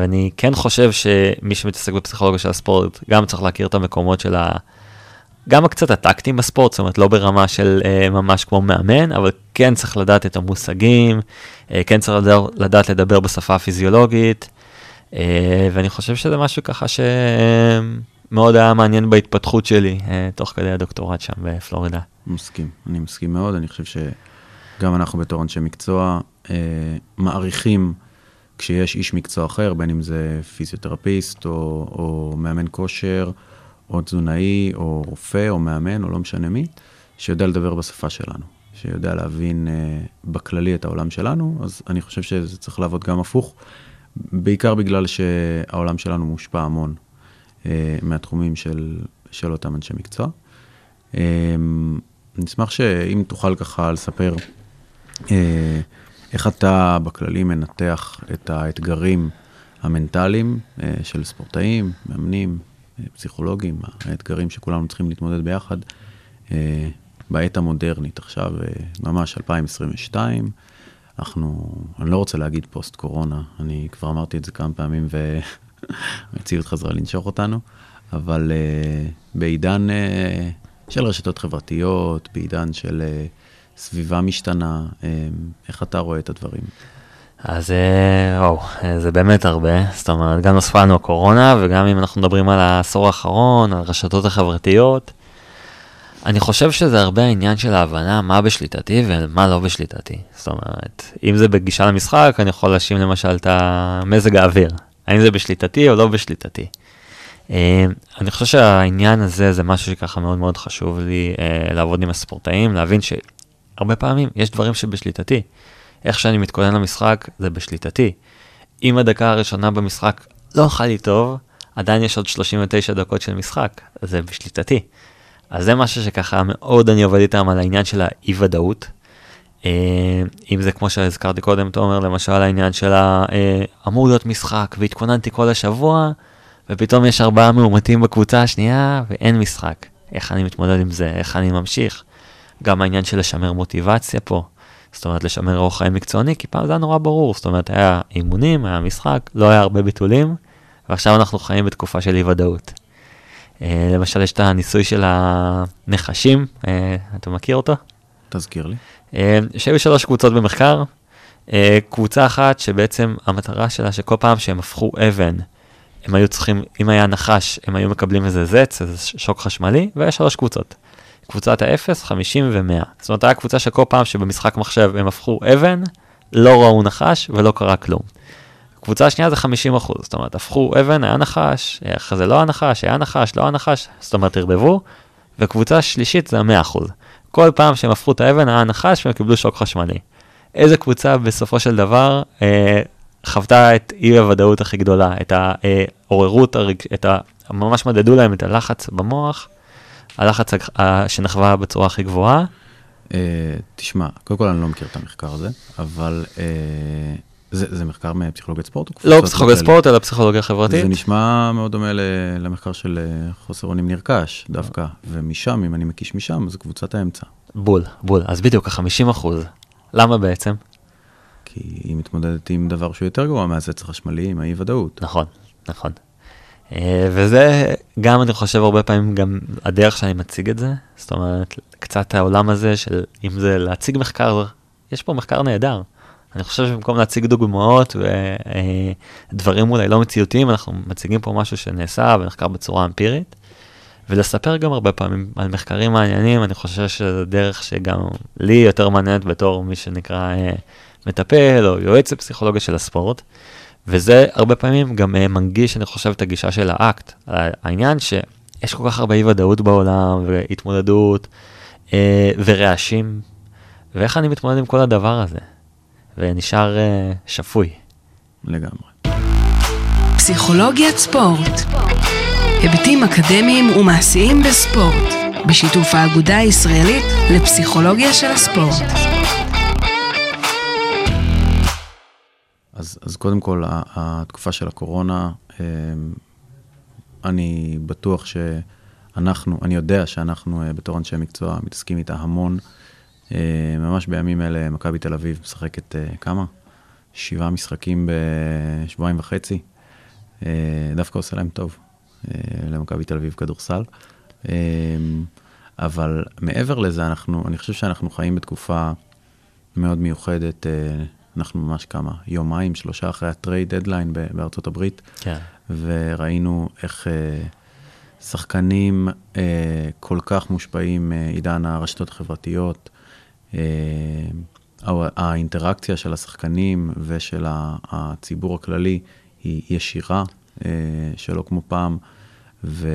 ואני כן חושב שמי שמתעסק בפסיכולוגיה של הספורט, גם צריך להכיר את המקומות של ה... גם קצת הטקטים בספורט, זאת אומרת לא ברמה של uh, ממש כמו מאמן, אבל כן צריך לדעת את המושגים, uh, כן צריך לדעת, לדעת לדבר בשפה הפיזיולוגית, uh, ואני חושב שזה משהו ככה שמאוד היה מעניין בהתפתחות שלי, uh, תוך כדי הדוקטורט שם בפלורידה. מסכים, אני מסכים מאוד, אני חושב שגם אנחנו בתור אנשי מקצוע אה, מעריכים כשיש איש מקצוע אחר, בין אם זה פיזיותרפיסט או, או מאמן כושר, או תזונאי, או רופא, או מאמן, או לא משנה מי, שיודע לדבר בשפה שלנו, שיודע להבין אה, בכללי את העולם שלנו, אז אני חושב שזה צריך לעבוד גם הפוך, בעיקר בגלל שהעולם שלנו מושפע המון אה, מהתחומים של, של אותם אנשי מקצוע. אה, אני אשמח שאם תוכל ככה לספר אה, איך אתה בכללי מנתח את האתגרים המנטליים אה, של ספורטאים, מאמנים, פסיכולוגים, האתגרים שכולנו צריכים להתמודד ביחד אה, בעת המודרנית, עכשיו אה, ממש 2022. אנחנו, אני לא רוצה להגיד פוסט קורונה, אני כבר אמרתי את זה כמה פעמים ו... המציאות חזרה לנשוך אותנו, אבל uh, בעידן uh, של רשתות חברתיות, בעידן של uh, סביבה משתנה, uh, איך אתה רואה את הדברים? אז אה, וואו, אה, זה באמת הרבה, זאת אומרת, גם נוספה לנו הקורונה, וגם אם אנחנו מדברים על העשור האחרון, על הרשתות החברתיות, אני חושב שזה הרבה העניין של ההבנה מה בשליטתי ומה לא בשליטתי. זאת אומרת, אם זה בגישה למשחק, אני יכול להאשים למשל את מזג האוויר, האם זה בשליטתי או לא בשליטתי. אה, אני חושב שהעניין הזה זה משהו שככה מאוד מאוד חשוב לי לעבוד עם הספורטאים, להבין שהרבה פעמים יש דברים שבשליטתי. איך שאני מתכונן למשחק זה בשליטתי. אם הדקה הראשונה במשחק לא אכל לי טוב, עדיין יש עוד 39 דקות של משחק, זה בשליטתי. אז זה משהו שככה מאוד אני עובד איתם על העניין של האי ודאות. אה, אם זה כמו שהזכרתי קודם, תומר, למשל העניין של ה... אה, להיות משחק והתכוננתי כל השבוע, ופתאום יש ארבעה מאומתים בקבוצה השנייה ואין משחק. איך אני מתמודד עם זה, איך אני ממשיך. גם העניין של לשמר מוטיבציה פה. זאת אומרת, לשמר אורח חיים מקצועני, כי פעם זה היה נורא ברור, זאת אומרת, היה אימונים, היה משחק, לא היה הרבה ביטולים, ועכשיו אנחנו חיים בתקופה של אי-ודאות. Uh, למשל, יש את הניסוי של הנחשים, uh, אתה מכיר אותו? תזכיר לי. Uh, שהיו שלוש קבוצות במחקר, קבוצה אחת שבעצם המטרה שלה שכל פעם שהם הפכו אבן, הם היו צריכים, אם היה נחש, הם היו מקבלים איזה זץ, איזה שוק חשמלי, והיה שלוש קבוצות. קבוצת ה-0, 50 ו-100. זאת אומרת, היה קבוצה שכל פעם שבמשחק מחשב הם הפכו אבן, לא ראו נחש ולא קרה כלום. קבוצה השנייה זה 50 אחוז, זאת אומרת, הפכו אבן, היה נחש, אחרי זה לא היה נחש, היה נחש, לא היה נחש, זאת אומרת, ערבבו, וקבוצה שלישית זה 100 אחוז. כל פעם שהם הפכו את האבן היה נחש והם קיבלו שוק חשמלי. איזה קבוצה בסופו של דבר אה, חוותה את אי הוודאות הכי גדולה, את העוררות, הרג... את ה... ממש מדדו להם את הלחץ במוח, הלחץ שנחווה בצורה הכי גבוהה? Uh, תשמע, קודם כל אני לא מכיר את המחקר הזה, אבל uh, זה, זה מחקר מפסיכולוגיית ספורט? לא פסיכולוגיית ספורט, אלא פסיכולוגיה חברתית. זה נשמע מאוד דומה למחקר של אה, חוסר אונים נרכש דווקא, ומשם, אם אני מקיש משם, זה קבוצת האמצע. בול, בול. אז בדיוק, ה-50 אחוז. למה בעצם? כי היא מתמודדת עם דבר שהוא יותר גרוע מהזץ החשמלי, עם האי-ודאות. נכון, נכון. אה, וזה גם אני חושב הרבה פעמים גם הדרך שאני מציג את זה, זאת אומרת קצת העולם הזה של אם זה להציג מחקר, יש פה מחקר נהדר. אני חושב שבמקום להציג דוגמאות ודברים אולי לא מציאותיים, אנחנו מציגים פה משהו שנעשה ונחקר בצורה אמפירית. ולספר גם הרבה פעמים על מחקרים מעניינים, אני חושב שזו דרך שגם לי יותר מעניינת בתור מי שנקרא אה, מטפל או יועץ לפסיכולוגיה של הספורט. וזה הרבה פעמים גם uh, מנגיש, אני חושב, את הגישה של האקט. העניין שיש כל כך הרבה אי ודאות בעולם, והתמודדות, uh, ורעשים, ואיך אני מתמודד עם כל הדבר הזה, ונשאר uh, שפוי. לגמרי. פסיכולוגיית ספורט, היבטים אקדמיים ומעשיים בספורט, בשיתוף האגודה הישראלית לפסיכולוגיה של הספורט. אז, קודם כל, התקופה של הקורונה, אמ, אני בטוח שאנחנו, אני יודע שאנחנו אה, בתור אנשי מקצוע מתעסקים איתה המון. אה, ממש בימים אלה מכבי תל אביב משחקת אה, כמה? שבעה משחקים בשבועיים וחצי. דווקא עושה להם טוב, למכבי תל אביב כדורסל. אבל מעבר לזה, אנחנו, אני חושב שאנחנו חיים בתקופה מאוד מיוחדת אנחנו ממש כמה, יומיים, שלושה אחרי ה trade deadline בארצות הברית, כן. וראינו איך uh, שחקנים uh, כל כך מושפעים מעידן הרשתות החברתיות. האינטראקציה של השחקנים ושל הציבור הכללי היא ישירה, שלא כמו פעם, ו,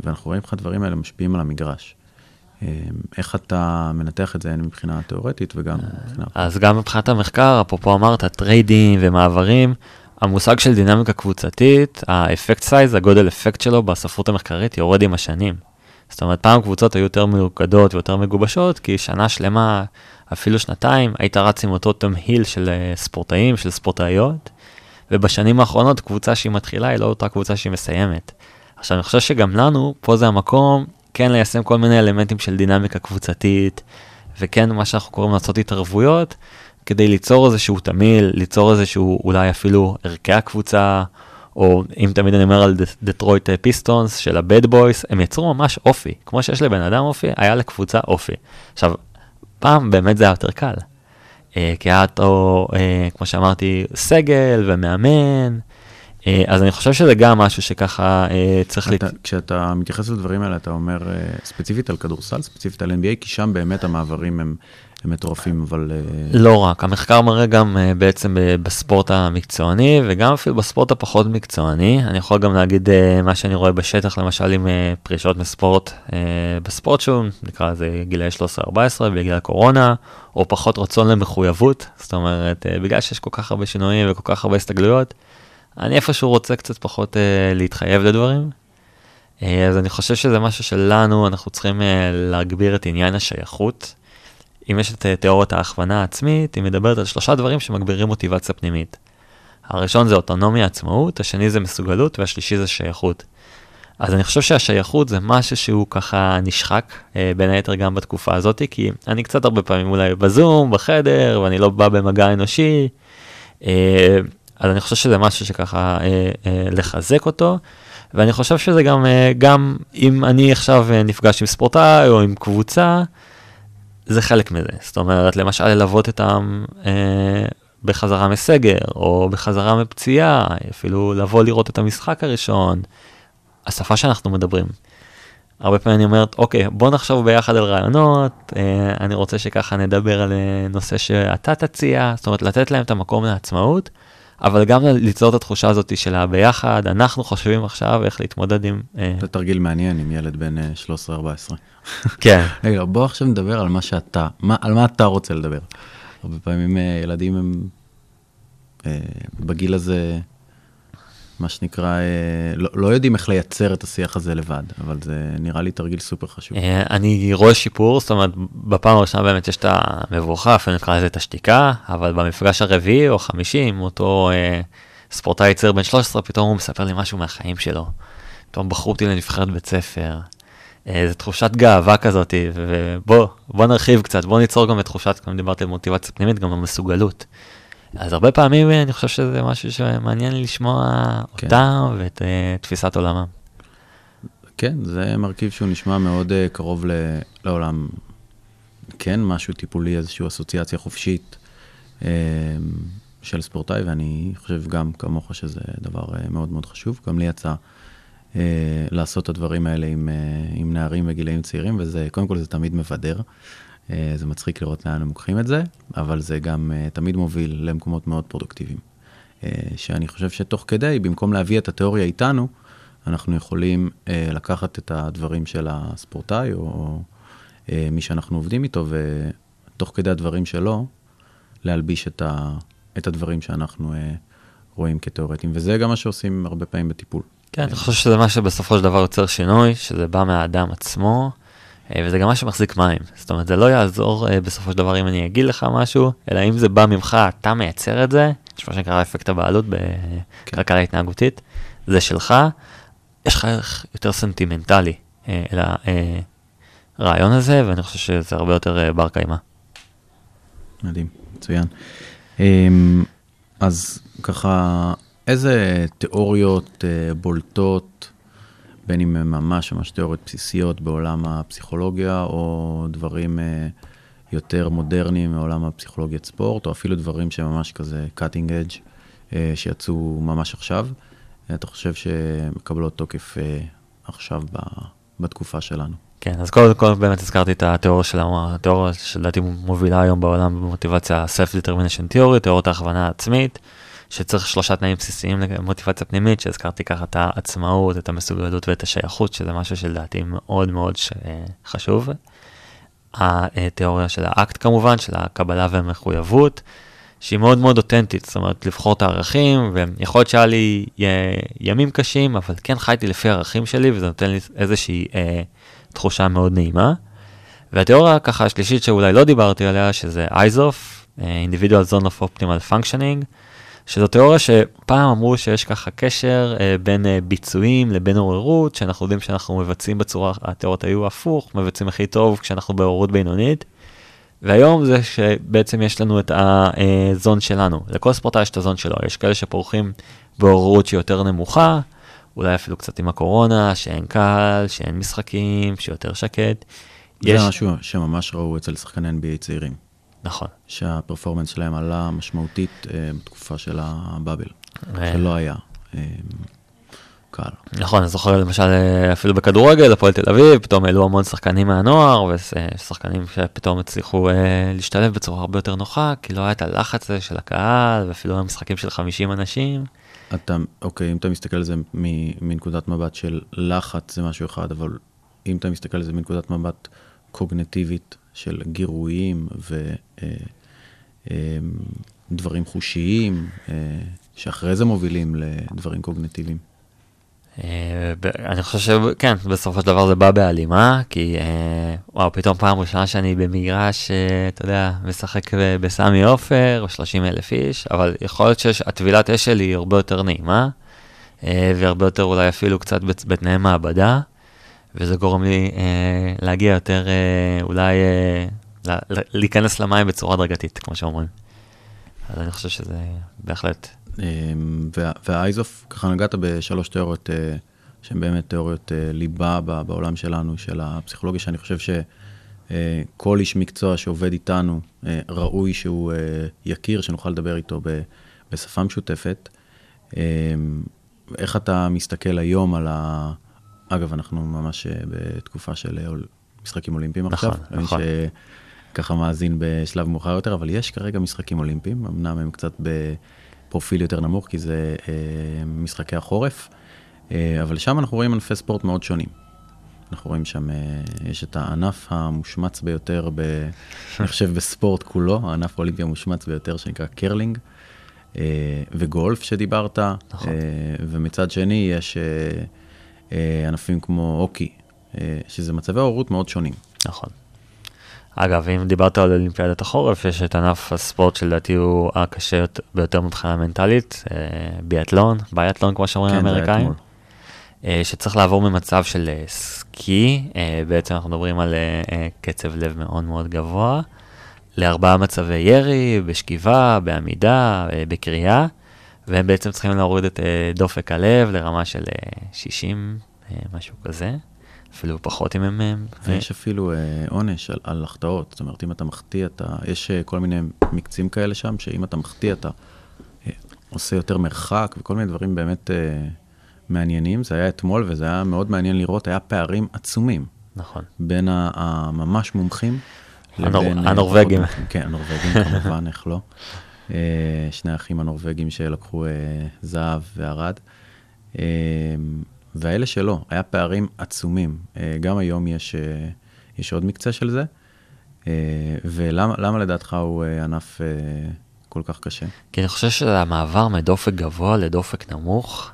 ואנחנו רואים איך הדברים האלה משפיעים על המגרש. אמ, איך אתה מנתח את זה הן מבחינה תיאורטית וגם מבחינה... אז גם מבחינת המחקר, אפרופו אמרת, טריידים ומעברים, המושג של דינמיקה קבוצתית, ה effect size, הגודל אפקט שלו בספרות המחקרית יורד עם השנים. זאת אומרת, פעם קבוצות היו יותר מלוכדות ויותר מגובשות, כי שנה שלמה, אפילו שנתיים, היית רץ עם אותו תמהיל של אה, ספורטאים, של ספורטאיות, ובשנים האחרונות קבוצה שהיא מתחילה היא לא אותה קבוצה שהיא מסיימת. עכשיו, אני חושב שגם לנו, פה זה המקום כן ליישם כל מיני אלמנטים של דינמיקה קבוצתית, וכן מה שאנחנו קוראים לעשות התערבויות, כדי ליצור איזשהו תמיל, ליצור איזשהו אולי אפילו ערכי הקבוצה, או אם תמיד אני אומר על דטרויט פיסטונס של הבד בויס, הם יצרו ממש אופי, כמו שיש לבן אדם אופי, היה לקבוצה אופי. עכשיו, פעם באמת זה היה יותר קל. אה, כי היה אותו, אה, כמו שאמרתי, סגל ומאמן, אז אני חושב שזה גם משהו שככה אה, צריך... אתה, לת... כשאתה מתייחס לדברים האלה, אתה אומר אה, ספציפית על כדורסל, ספציפית על NBA, כי שם באמת המעברים הם, הם מטורפים, אבל... לא רק, המחקר מראה גם בעצם בספורט המקצועני, וגם אפילו בספורט הפחות מקצועני. אני יכול גם להגיד מה שאני רואה בשטח, למשל עם פרישות מספורט, בספורט שהוא, נקרא לזה גילאי 13-14, בגלל הקורונה, או פחות רצון למחויבות, זאת אומרת, בגלל שיש כל כך הרבה שינויים וכל כך הרבה הסתגלויות. אני איפשהו רוצה קצת פחות uh, להתחייב לדברים. Uh, אז אני חושב שזה משהו שלנו, אנחנו צריכים uh, להגביר את עניין השייכות. אם יש את uh, תיאוריית ההכוונה העצמית, היא מדברת על שלושה דברים שמגבירים מוטיבציה פנימית. הראשון זה אוטונומיה עצמאות, השני זה מסוגלות והשלישי זה שייכות. אז אני חושב שהשייכות זה משהו שהוא ככה נשחק, אה, בין היתר גם בתקופה הזאת, כי אני קצת הרבה פעמים אולי בזום, בחדר, ואני לא בא במגע אנושי. אה, אז אני חושב שזה משהו שככה אה, אה, לחזק אותו, ואני חושב שזה גם, אה, גם אם אני עכשיו אה, נפגש עם ספורטאי או עם קבוצה, זה חלק מזה. זאת אומרת, למשל ללוות אותם אה, בחזרה מסגר, או בחזרה מפציעה, אפילו לבוא לראות את המשחק הראשון, השפה שאנחנו מדברים. הרבה פעמים אני אומרת, אוקיי, בוא נחשוב ביחד על רעיונות, אה, אני רוצה שככה נדבר על אה, נושא שאתה תציע, זאת אומרת, לתת להם את המקום לעצמאות. אבל גם ליצור את התחושה הזאת של הביחד, אנחנו חושבים עכשיו איך להתמודד עם... אה, זה תרגיל מעניין עם ילד בן 13-14. אה, כן. רגע, בוא עכשיו נדבר על מה שאתה, מה, על מה אתה רוצה לדבר. הרבה פעמים אה, ילדים הם בגיל הזה מה שנקרא, אה, לא, לא יודעים איך לייצר את השיח הזה לבד, אבל זה נראה לי תרגיל סופר חשוב. אה, אני רואה שיפור, זאת אומרת, בפעם הראשונה באמת יש את המבוכה, אפילו נקרא לזה את השתיקה, אבל במפגש הרביעי או חמישי עם אותו אה, ספורטאי צעיר בן 13, פתאום הוא מספר לי משהו מהחיים שלו. פתאום בחרו אותי לנבחרת בית ספר. אה, זו תחושת גאווה כזאת, ובוא נרחיב קצת, בוא ניצור גם את תחושת, כמו דיברתי על מוטיבציה פנימית, גם המסוגלות. אז הרבה פעמים אני חושב שזה משהו שמעניין לשמוע כן. אותם ואת uh, תפיסת עולמם. כן, זה מרכיב שהוא נשמע מאוד uh, קרוב ל, לעולם. כן, משהו טיפולי, איזושהי אסוציאציה חופשית uh, של ספורטאי, ואני חושב גם כמוך שזה דבר uh, מאוד מאוד חשוב. גם לי יצא uh, לעשות את הדברים האלה עם, uh, עם נערים וגילאים צעירים, וזה, קודם כל זה תמיד מבדר. אה, זה מצחיק לראות לאן הם לוקחים את זה, אבל זה גם אה, תמיד מוביל למקומות מאוד פרודוקטיביים. אה, שאני חושב שתוך כדי, במקום להביא את התיאוריה איתנו, אנחנו יכולים לקחת את הדברים של הספורטאי, או מי שאנחנו עובדים איתו, ותוך כדי הדברים שלו, להלביש את, ה, את הדברים שאנחנו רואים כתיאורטיים. וזה גם מה שעושים הרבה פעמים בטיפול. כן, אני חושב שזה מה שבסופו של דבר יוצר שינוי, שזה בא מהאדם עצמו. אה, וזה גם מה שמחזיק מים. זאת אומרת, זה לא יעזור uh, בסופו של דבר אם אני אגיד לך משהו, אלא אם זה בא ממך, אתה מייצר את זה, יש מה שנקרא אפקט הבעלות בכלכלה כן. התנהגותית, זה שלך, יש לך ערך יותר סנטימנטלי uh, אל הרעיון הזה, ואני חושב שזה הרבה יותר בר קיימא. מדהים, מצוין. Um, אז ככה, איזה תיאוריות בולטות, בין אם הם ממש ממש תיאוריות בסיסיות בעולם הפסיכולוגיה, או דברים uh, יותר מודרניים מעולם הפסיכולוגיית ספורט, או אפילו דברים שממש כזה cutting edge, uh, שיצאו ממש עכשיו. Uh, אתה חושב שמקבלות תוקף uh, עכשיו ב, בתקופה שלנו? כן, אז קודם כל באמת הזכרתי את התיאוריה של התיאוריה שלדעתי מובילה היום בעולם במוטיבציה Self-Determination Theory, תיאוריית ההכוונה העצמית. שצריך שלושה תנאים בסיסיים למוטיבציה פנימית, שהזכרתי ככה את העצמאות, את המסוגלות ואת השייכות, שזה משהו שלדעתי מאוד מאוד חשוב. התיאוריה של האקט כמובן, של הקבלה והמחויבות, שהיא מאוד מאוד אותנטית, זאת אומרת לבחור את הערכים, ויכול להיות שהיה לי ימים קשים, אבל כן חייתי לפי הערכים שלי, וזה נותן לי איזושהי אה, תחושה מאוד נעימה. והתיאוריה ככה השלישית שאולי לא דיברתי עליה, שזה אה, Individual Zone of Optimal Functioning, שזו תיאוריה שפעם אמרו שיש ככה קשר אה, בין אה, ביצועים לבין עוררות, שאנחנו יודעים שאנחנו מבצעים בצורה, התיאוריות היו הפוך, מבצעים הכי טוב כשאנחנו בעוררות בינונית. והיום זה שבעצם יש לנו את הזון שלנו, לכל ספורטאי יש את הזון שלו, יש כאלה שפורחים בעוררות שהיא יותר נמוכה, אולי אפילו קצת עם הקורונה, שאין קהל, שאין משחקים, שיותר שקט. זה משהו שממש ראו אצל שחקני NBA צעירים, נכון. שהפרפורמנס שלהם עלה משמעותית אה, בתקופה של הבאבל, אה, שלא היה אה, קהל. נכון, אני זוכר למשל אפילו בכדורגל, הפועל תל אביב, פתאום העלו המון שחקנים מהנוער, ושחקנים שפתאום הצליחו להשתלב בצורה הרבה יותר נוחה, כי לא היה את הלחץ הזה של הקהל, ואפילו היה משחקים של 50 אנשים. אתה, אוקיי, אם אתה מסתכל על זה מנקודת מבט של לחץ זה משהו אחד, אבל אם אתה מסתכל על זה מנקודת מבט קוגנטיבית של גירויים ודברים חושיים, אה, שאחרי זה מובילים לדברים קוגנטיביים. אה, אני חושב שכן, בסופו של דבר זה בא בהלימה, כי אה, וואו, פתאום פעם ראשונה שאני במגרש, אה, אתה יודע, משחק בסמי עופר, או 30 אלף איש, אבל יכול להיות שהטבילת אש שלי היא הרבה יותר נעימה, אה, והרבה יותר אולי אפילו קצת בתנאי מעבדה, וזה גורם לי אה, להגיע יותר, אה, אולי אה, ל- ל- להיכנס למים בצורה הדרגתית, כמו שאומרים. אז אני חושב שזה בהחלט, וה- והאייזוף, ככה נגעת בשלוש תיאוריות אה, שהן באמת תיאוריות אה, ליבה ב- בעולם שלנו, של הפסיכולוגיה, שאני חושב שכל איש מקצוע שעובד איתנו, אה, ראוי שהוא אה, יכיר, שנוכל לדבר איתו ב- בשפה משותפת. אמ, איך אתה מסתכל היום על ה... אגב, אנחנו ממש אה, בתקופה של אה, משחקים אולימפיים נכון, עכשיו. אני נכון. שככה מאזין בשלב מאוחר יותר, אבל יש כרגע משחקים אולימפיים, אמנם הם קצת בפרופיל יותר נמוך, כי זה אה, משחקי החורף, אה, אבל שם אנחנו רואים ענפי ספורט מאוד שונים. אנחנו רואים שם, אה, יש את הענף המושמץ ביותר, ב, אני חושב בספורט כולו, הענף האולימפי המושמץ ביותר שנקרא קרלינג, וגולף שדיברת, נכון. ומצד שני יש ענפים כמו הוקי, אה, שזה מצבי הורות מאוד שונים. נכון. אגב, אם דיברת על אולימפיאדת החורף, יש את ענף הספורט שלדעתי הוא הקשה יות- ביותר מבחינה מנטלית, אה, ביאטלון, ביאטלון כמו שאומרים כן, האמריקאים. אה, שצריך לעבור ממצב של אה, סקי, אה, בעצם אנחנו מדברים על אה, אה, קצב לב מאוד מאוד גבוה, לארבעה מצבי ירי, בשכיבה, בעמידה, אה, בקריאה, והם בעצם צריכים להוריד את אה, דופק הלב לרמה של אה, 60, אה, משהו כזה, אפילו פחות אם הם... אה, ויש אפילו אה, עונש על, על החטאות, זאת אומרת, אם אתה מחטיא, אתה, יש אה, כל מיני מקצים כאלה שם, שאם אתה מחטיא, אתה אה, עושה יותר מרחק וכל מיני דברים באמת אה, מעניינים. זה היה אתמול וזה היה מאוד מעניין לראות, היה פערים עצומים נכון. בין הממש מומחים הנור- לבין... אה, הנורבגים. כן, הנורבגים כמובן, איך לא. אה, שני האחים הנורבגים שלקחו אה, זהב וערד. אה, והאלה שלא, היה פערים עצומים. גם היום יש, יש עוד מקצה של זה. ולמה למה לדעתך הוא ענף כל כך קשה? כי אני חושב שהמעבר מדופק גבוה לדופק נמוך,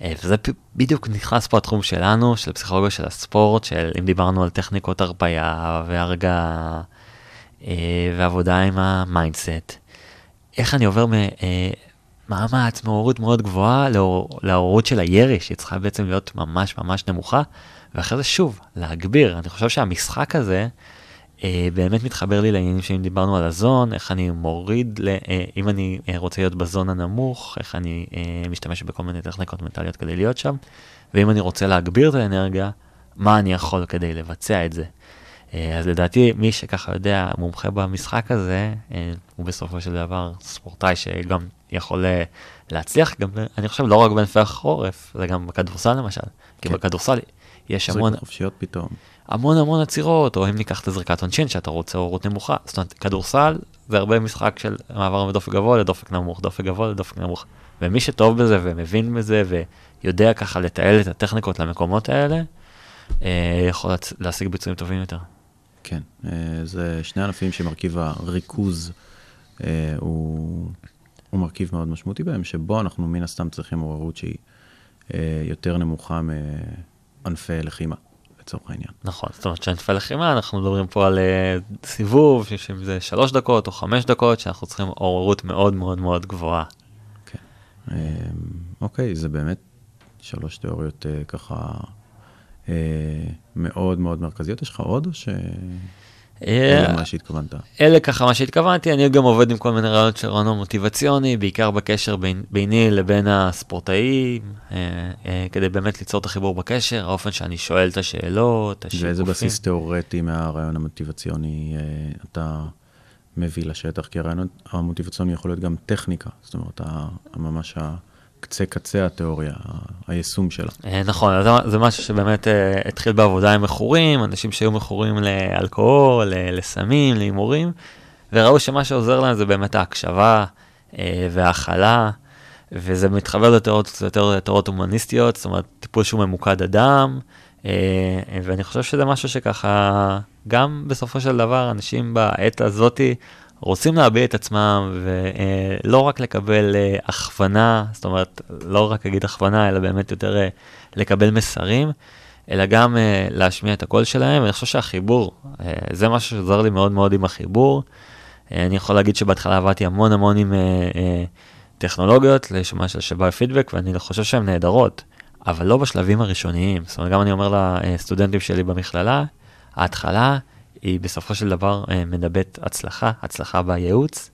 וזה בדיוק נכנס פה התחום שלנו, של פסיכולוגיה של הספורט, של אם דיברנו על טכניקות הרפאיה והרגעה ועבודה עם ה mindset, איך אני עובר ממאמץ, מעוררות מאוד גבוהה לעוררות של הירי, שהיא צריכה בעצם להיות ממש ממש נמוכה, ואחרי זה שוב, להגביר. אני חושב שהמשחק הזה, אה, באמת מתחבר לי לעניינים שאם דיברנו על ה zone, איך אני מוריד, ל, אה, אם אני אה, רוצה להיות ב zone הנמוך, איך אני אה, משתמש בכל מיני טכניקות מנטליות כדי להיות שם, ואם אני רוצה להגביר את האנרגיה, מה אני יכול כדי לבצע את זה. אה, אז לדעתי, מי שככה יודע, מומחה במשחק הזה, אה, הוא בסופו של דבר ספורטאי שגם יכול אה, להצליח, גם, אני חושב, לא רק בענפי החורף, זה גם בכדורסל למשל. כי כן. בכדורסל יש המון, חופשיות פתאום. המון המון עצירות, או אם ניקח את הזריקת עונשין שאתה רוצה הורות נמוכה. זאת אומרת, כדורסל זה הרבה משחק של מעבר מדופק גבוה לדופק נמוך, דופק גבוה לדופק נמוך. ומי שטוב בזה ומבין בזה ויודע ככה לתעל את הטכניקות למקומות האלה, יכול להשיג ביצועים טובים יותר. כן, אה, זה שני ענפים שמרכיב הריכוז אה, הוא, הוא מרכיב מאוד משמעותי בהם, שבו אנחנו מן הסתם צריכים עוררות שהיא אה, יותר נמוכה מענפי לחימה, לצורך העניין. נכון, זאת אומרת שענפי לחימה, אנחנו מדברים פה על אה, סיבוב, שאם זה שלוש דקות או חמש דקות, שאנחנו צריכים עוררות מאוד מאוד מאוד גבוהה. אה, אוקיי, זה באמת שלוש תיאוריות אה, ככה מאוד מאוד מרכזיות. יש לך עוד או ש... אלה מה שהתכוונת. אלה ככה מה שהתכוונתי, אני גם עובד עם כל מיני רעיונות של רעיון מוטיבציוני, בעיקר בקשר בין, ביני לבין הספורטאים, אה, אה, כדי באמת ליצור את החיבור בקשר, האופן שאני שואל את השאלות, השיקופים. ואיזה בסיס תיאורטי מהרעיון המוטיבציוני אה, אתה מביא לשטח? כי הרעיון המוטיבציוני יכול להיות גם טכניקה, זאת אומרת, ה- ממש הקצה קצה התיאוריה, ה- היישום שלה. אה, נכון, זה- זה משהו שבאמת אה, התחיל בעבודה עם מכורים, אנשים שהיו מכורים לאלכוהול, לסמים, להימורים, וראו שמה שעוזר להם זה באמת ההקשבה אה, וההכלה, וזה מתחבר לתיאוריות קצת יותר תיאוריות הומניסטיות, זאת אומרת, טיפול שהוא ממוקד אדם, אה, ואני חושב שזה משהו שככה, גם בסופו של דבר, אנשים בעת הזאתי, רוצים להביע את עצמם ולא רק לקבל אה, הכוונה, זאת אומרת, לא רק להגיד הכוונה, אלא באמת יותר אה, לקבל מסרים, אלא גם אה, להשמיע את הקול שלהם, ואני חושב שהחיבור, זה משהו שעוזר לי מאוד מאוד עם החיבור. אני יכול להגיד שבהתחלה עבדתי המון המון עם טכנולוגיות, לשמה של שבר פידבק, ואני חושב שהן נהדרות, אבל לא בשלבים הראשוניים. זאת אומרת, גם אני אומר לסטודנטים שלי במכללה, ההתחלה היא בסופו של דבר אה, מדברת הצלחה, הצלחה בייעוץ,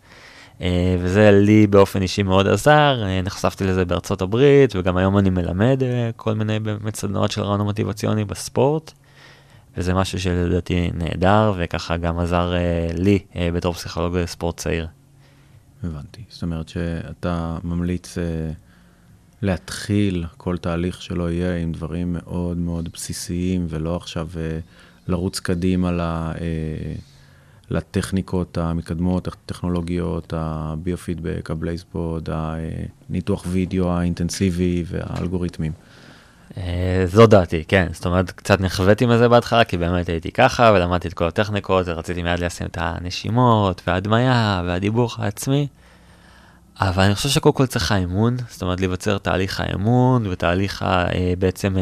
אה, וזה לי באופן אישי מאוד עזר, אה, נחשפתי לזה בארצות הברית, וגם היום אני מלמד כל מיני באמת סדנאות של רעיון מוטיבציוני בספורט, וזה משהו שלדעתי נהדר, וככה גם עזר לי בתור פסיכולוג ספורט צעיר. הבנתי. זאת אומרת שאתה ממליץ להתחיל כל תהליך שלא יהיה עם דברים מאוד מאוד בסיסיים, ולא עכשיו אה, לרוץ קדימה ל, אה, לטכניקות המתקדמות, הטכנולוגיות, הביו-פידבק, הבלייסבורד, הניתוח וידאו האינטנסיבי והאלגוריתמים. אה, זו דעתי, כן, זאת אומרת, קצת נחוויתי מזה בהתחלה, כי באמת הייתי ככה, ולמדתי את כל הטכניקות, ורציתי מיד לשים את הנשימות, וההדמיה, והדיבור העצמי. אבל אני חושב שקודם כל צריך האמון, זאת אומרת, להיווצר תהליך האמון, ותהליך אה, בעצם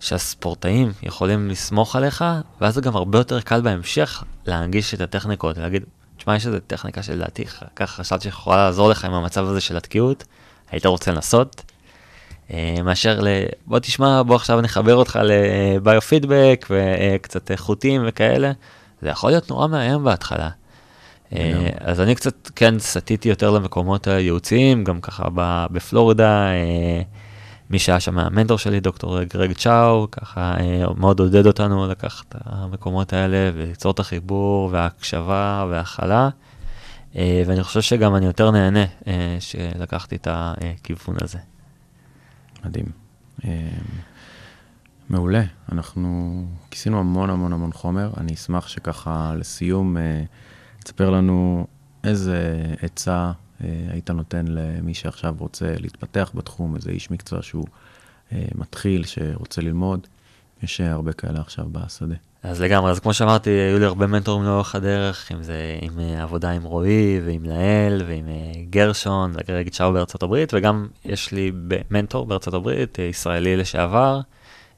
שהספורטאים יכולים לסמוך עליך, ואז זה גם הרבה יותר קל בהמשך להנגיש את הטכניקות, להגיד, תשמע, יש איזו טכניקה שלדעתי, ככה חשבתי שיכולה לעזור לך עם המצב הזה של התקיעות, היית רוצה לנסות? אה, מאשר ל... בוא תשמע, בוא עכשיו נחבר אותך לביו-פידבק וקצת חוטים וכאלה. זה יכול להיות נורא מאיים בהתחלה. אה. אז אני קצת כן סטיתי יותר למקומות הייעוציים, גם ככה בפלורידה, אה, מי שהיה שם המנטור שלי, דוקטור גרג צ'או, ככה אה, מאוד עודד אותנו לקחת את המקומות האלה וליצור את החיבור וההקשבה וההכלה. אה, ואני חושב שגם אני יותר נהנה אה, שלקחתי את הכיוון הזה. מדהים. מעולה. אנחנו כיסינו המון המון המון חומר. אני אשמח שככה לסיום תספר לנו איזה עצה היית נותן למי שעכשיו רוצה להתפתח בתחום, איזה איש מקצוע שהוא אה, מתחיל, שרוצה ללמוד. יש אה, הרבה כאלה עכשיו בשדה. אז לגמרי, אז כמו שאמרתי, היו לי הרבה מנטורים לאורך הדרך, אם זה עם אה, עבודה עם רועי ועם לאל ועם אה, גרשון וגרג צ'או בארצות הברית, וגם יש לי מנטור בארצות הברית, אה, ישראלי לשעבר,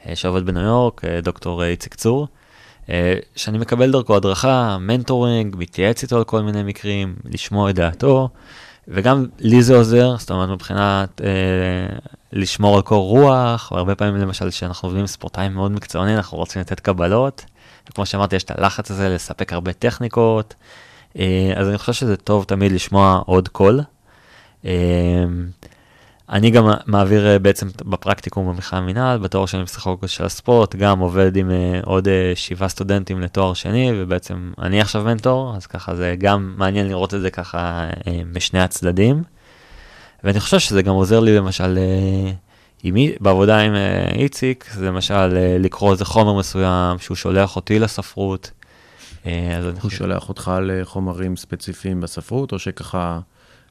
אה, שעובד בניו יורק, אה, דוקטור אה, איציק צור, אה, שאני מקבל דרכו הדרכה, mentoring, מתייעץ איתו על כל מיני מקרים, לשמוע את דעתו, וגם לי זה עוזר, זאת אומרת מבחינת אה, לשמור על קור רוח, והרבה פעמים למשל כשאנחנו עובדים עם ספורטאים מאוד מקצוענים, אנחנו רוצים לתת קבלות, וכמו שאמרתי, יש את הלחץ הזה לספק הרבה טכניקות, אה, אז אני חושב שזה טוב תמיד לשמוע עוד קול. אה, אני גם מעביר אה, בעצם בפרקטיקום במכלל המינהל, בתואר שני בפסיכולוגיה של הספורט, גם עובד עם אה, עוד אה, שבעה סטודנטים לתואר שני, ובעצם אני עכשיו מנטור, אז ככה זה גם מעניין לראות את זה ככה משני הצדדים. ואני חושב שזה גם עוזר לי למשל, עם, בעבודה עם איציק, זה למשל לקרוא איזה חומר מסוים שהוא שולח אותי לספרות. אז הוא חושב... שולח אותך לחומרים ספציפיים בספרות, או שככה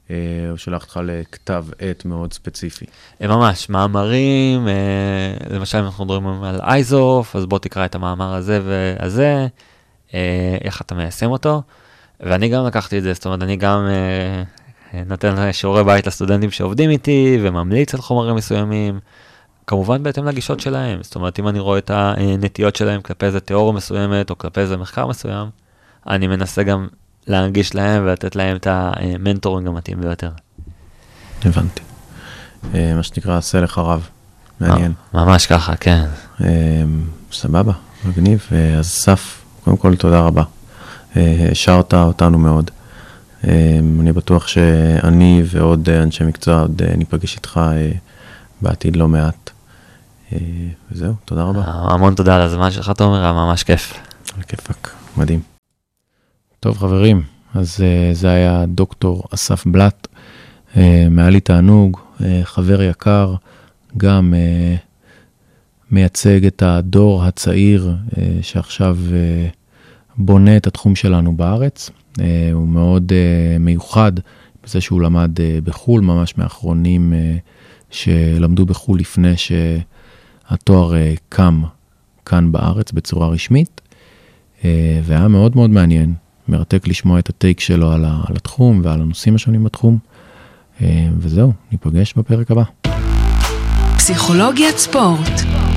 הוא שולח אותך לכתב עת מאוד ספציפי? אה, ממש, מאמרים, אה, למשל אם אנחנו מדברים על אייזוף, אז בוא תקרא את המאמר הזה והזה, אה, איך אתה מיישם אותו. ואני גם לקחתי את זה, זאת אומרת, אני גם אה, אה, נותן שיעורי בית לסטודנטים שעובדים איתי, וממליץ על חומרים מסוימים, כמובן בהתאם לגישות שלהם. זאת אומרת, אם אני רואה את הנטיות שלהם כלפי איזה תיאוריה מסוימת, או כלפי איזה מחקר מסוים, אני מנסה גם להנגיש להם ולתת להם את המנטורינג המתאים ביותר. הבנתי. אה, מה שנקרא, עשה לך רב. מעניין. ממש ככה, כן. אה, סבבה, מגניב. אה, אז אסף, קודם כל תודה רבה. השארת אותנו מאוד. אני בטוח שאני ועוד אנשי מקצוע עוד ניפגש איתך בעתיד לא מעט. וזהו, תודה רבה. המון תודה על הזמן שלך, תומר, היה ממש כיף. על כיפאק, מדהים. טוב חברים, אז uh, זה היה דוקטור אסף בלאט, היה לי תענוג, uh, חבר יקר, גם מייצג את הדור הצעיר שעכשיו בונה את התחום שלנו בארץ. הוא מאוד מיוחד בזה שהוא למד בחו"ל, ממש מאחרונים uh, שלמדו בחו"ל לפני שהתואר קם כאן בארץ בצורה רשמית. אה, והיה מאוד מאוד מעניין, מרתק לשמוע את הטייק שלו על, ה, על התחום ועל הנושאים השונים בתחום. אה, וזהו, ניפגש בפרק הבא. פסיכולוגיית ספורט.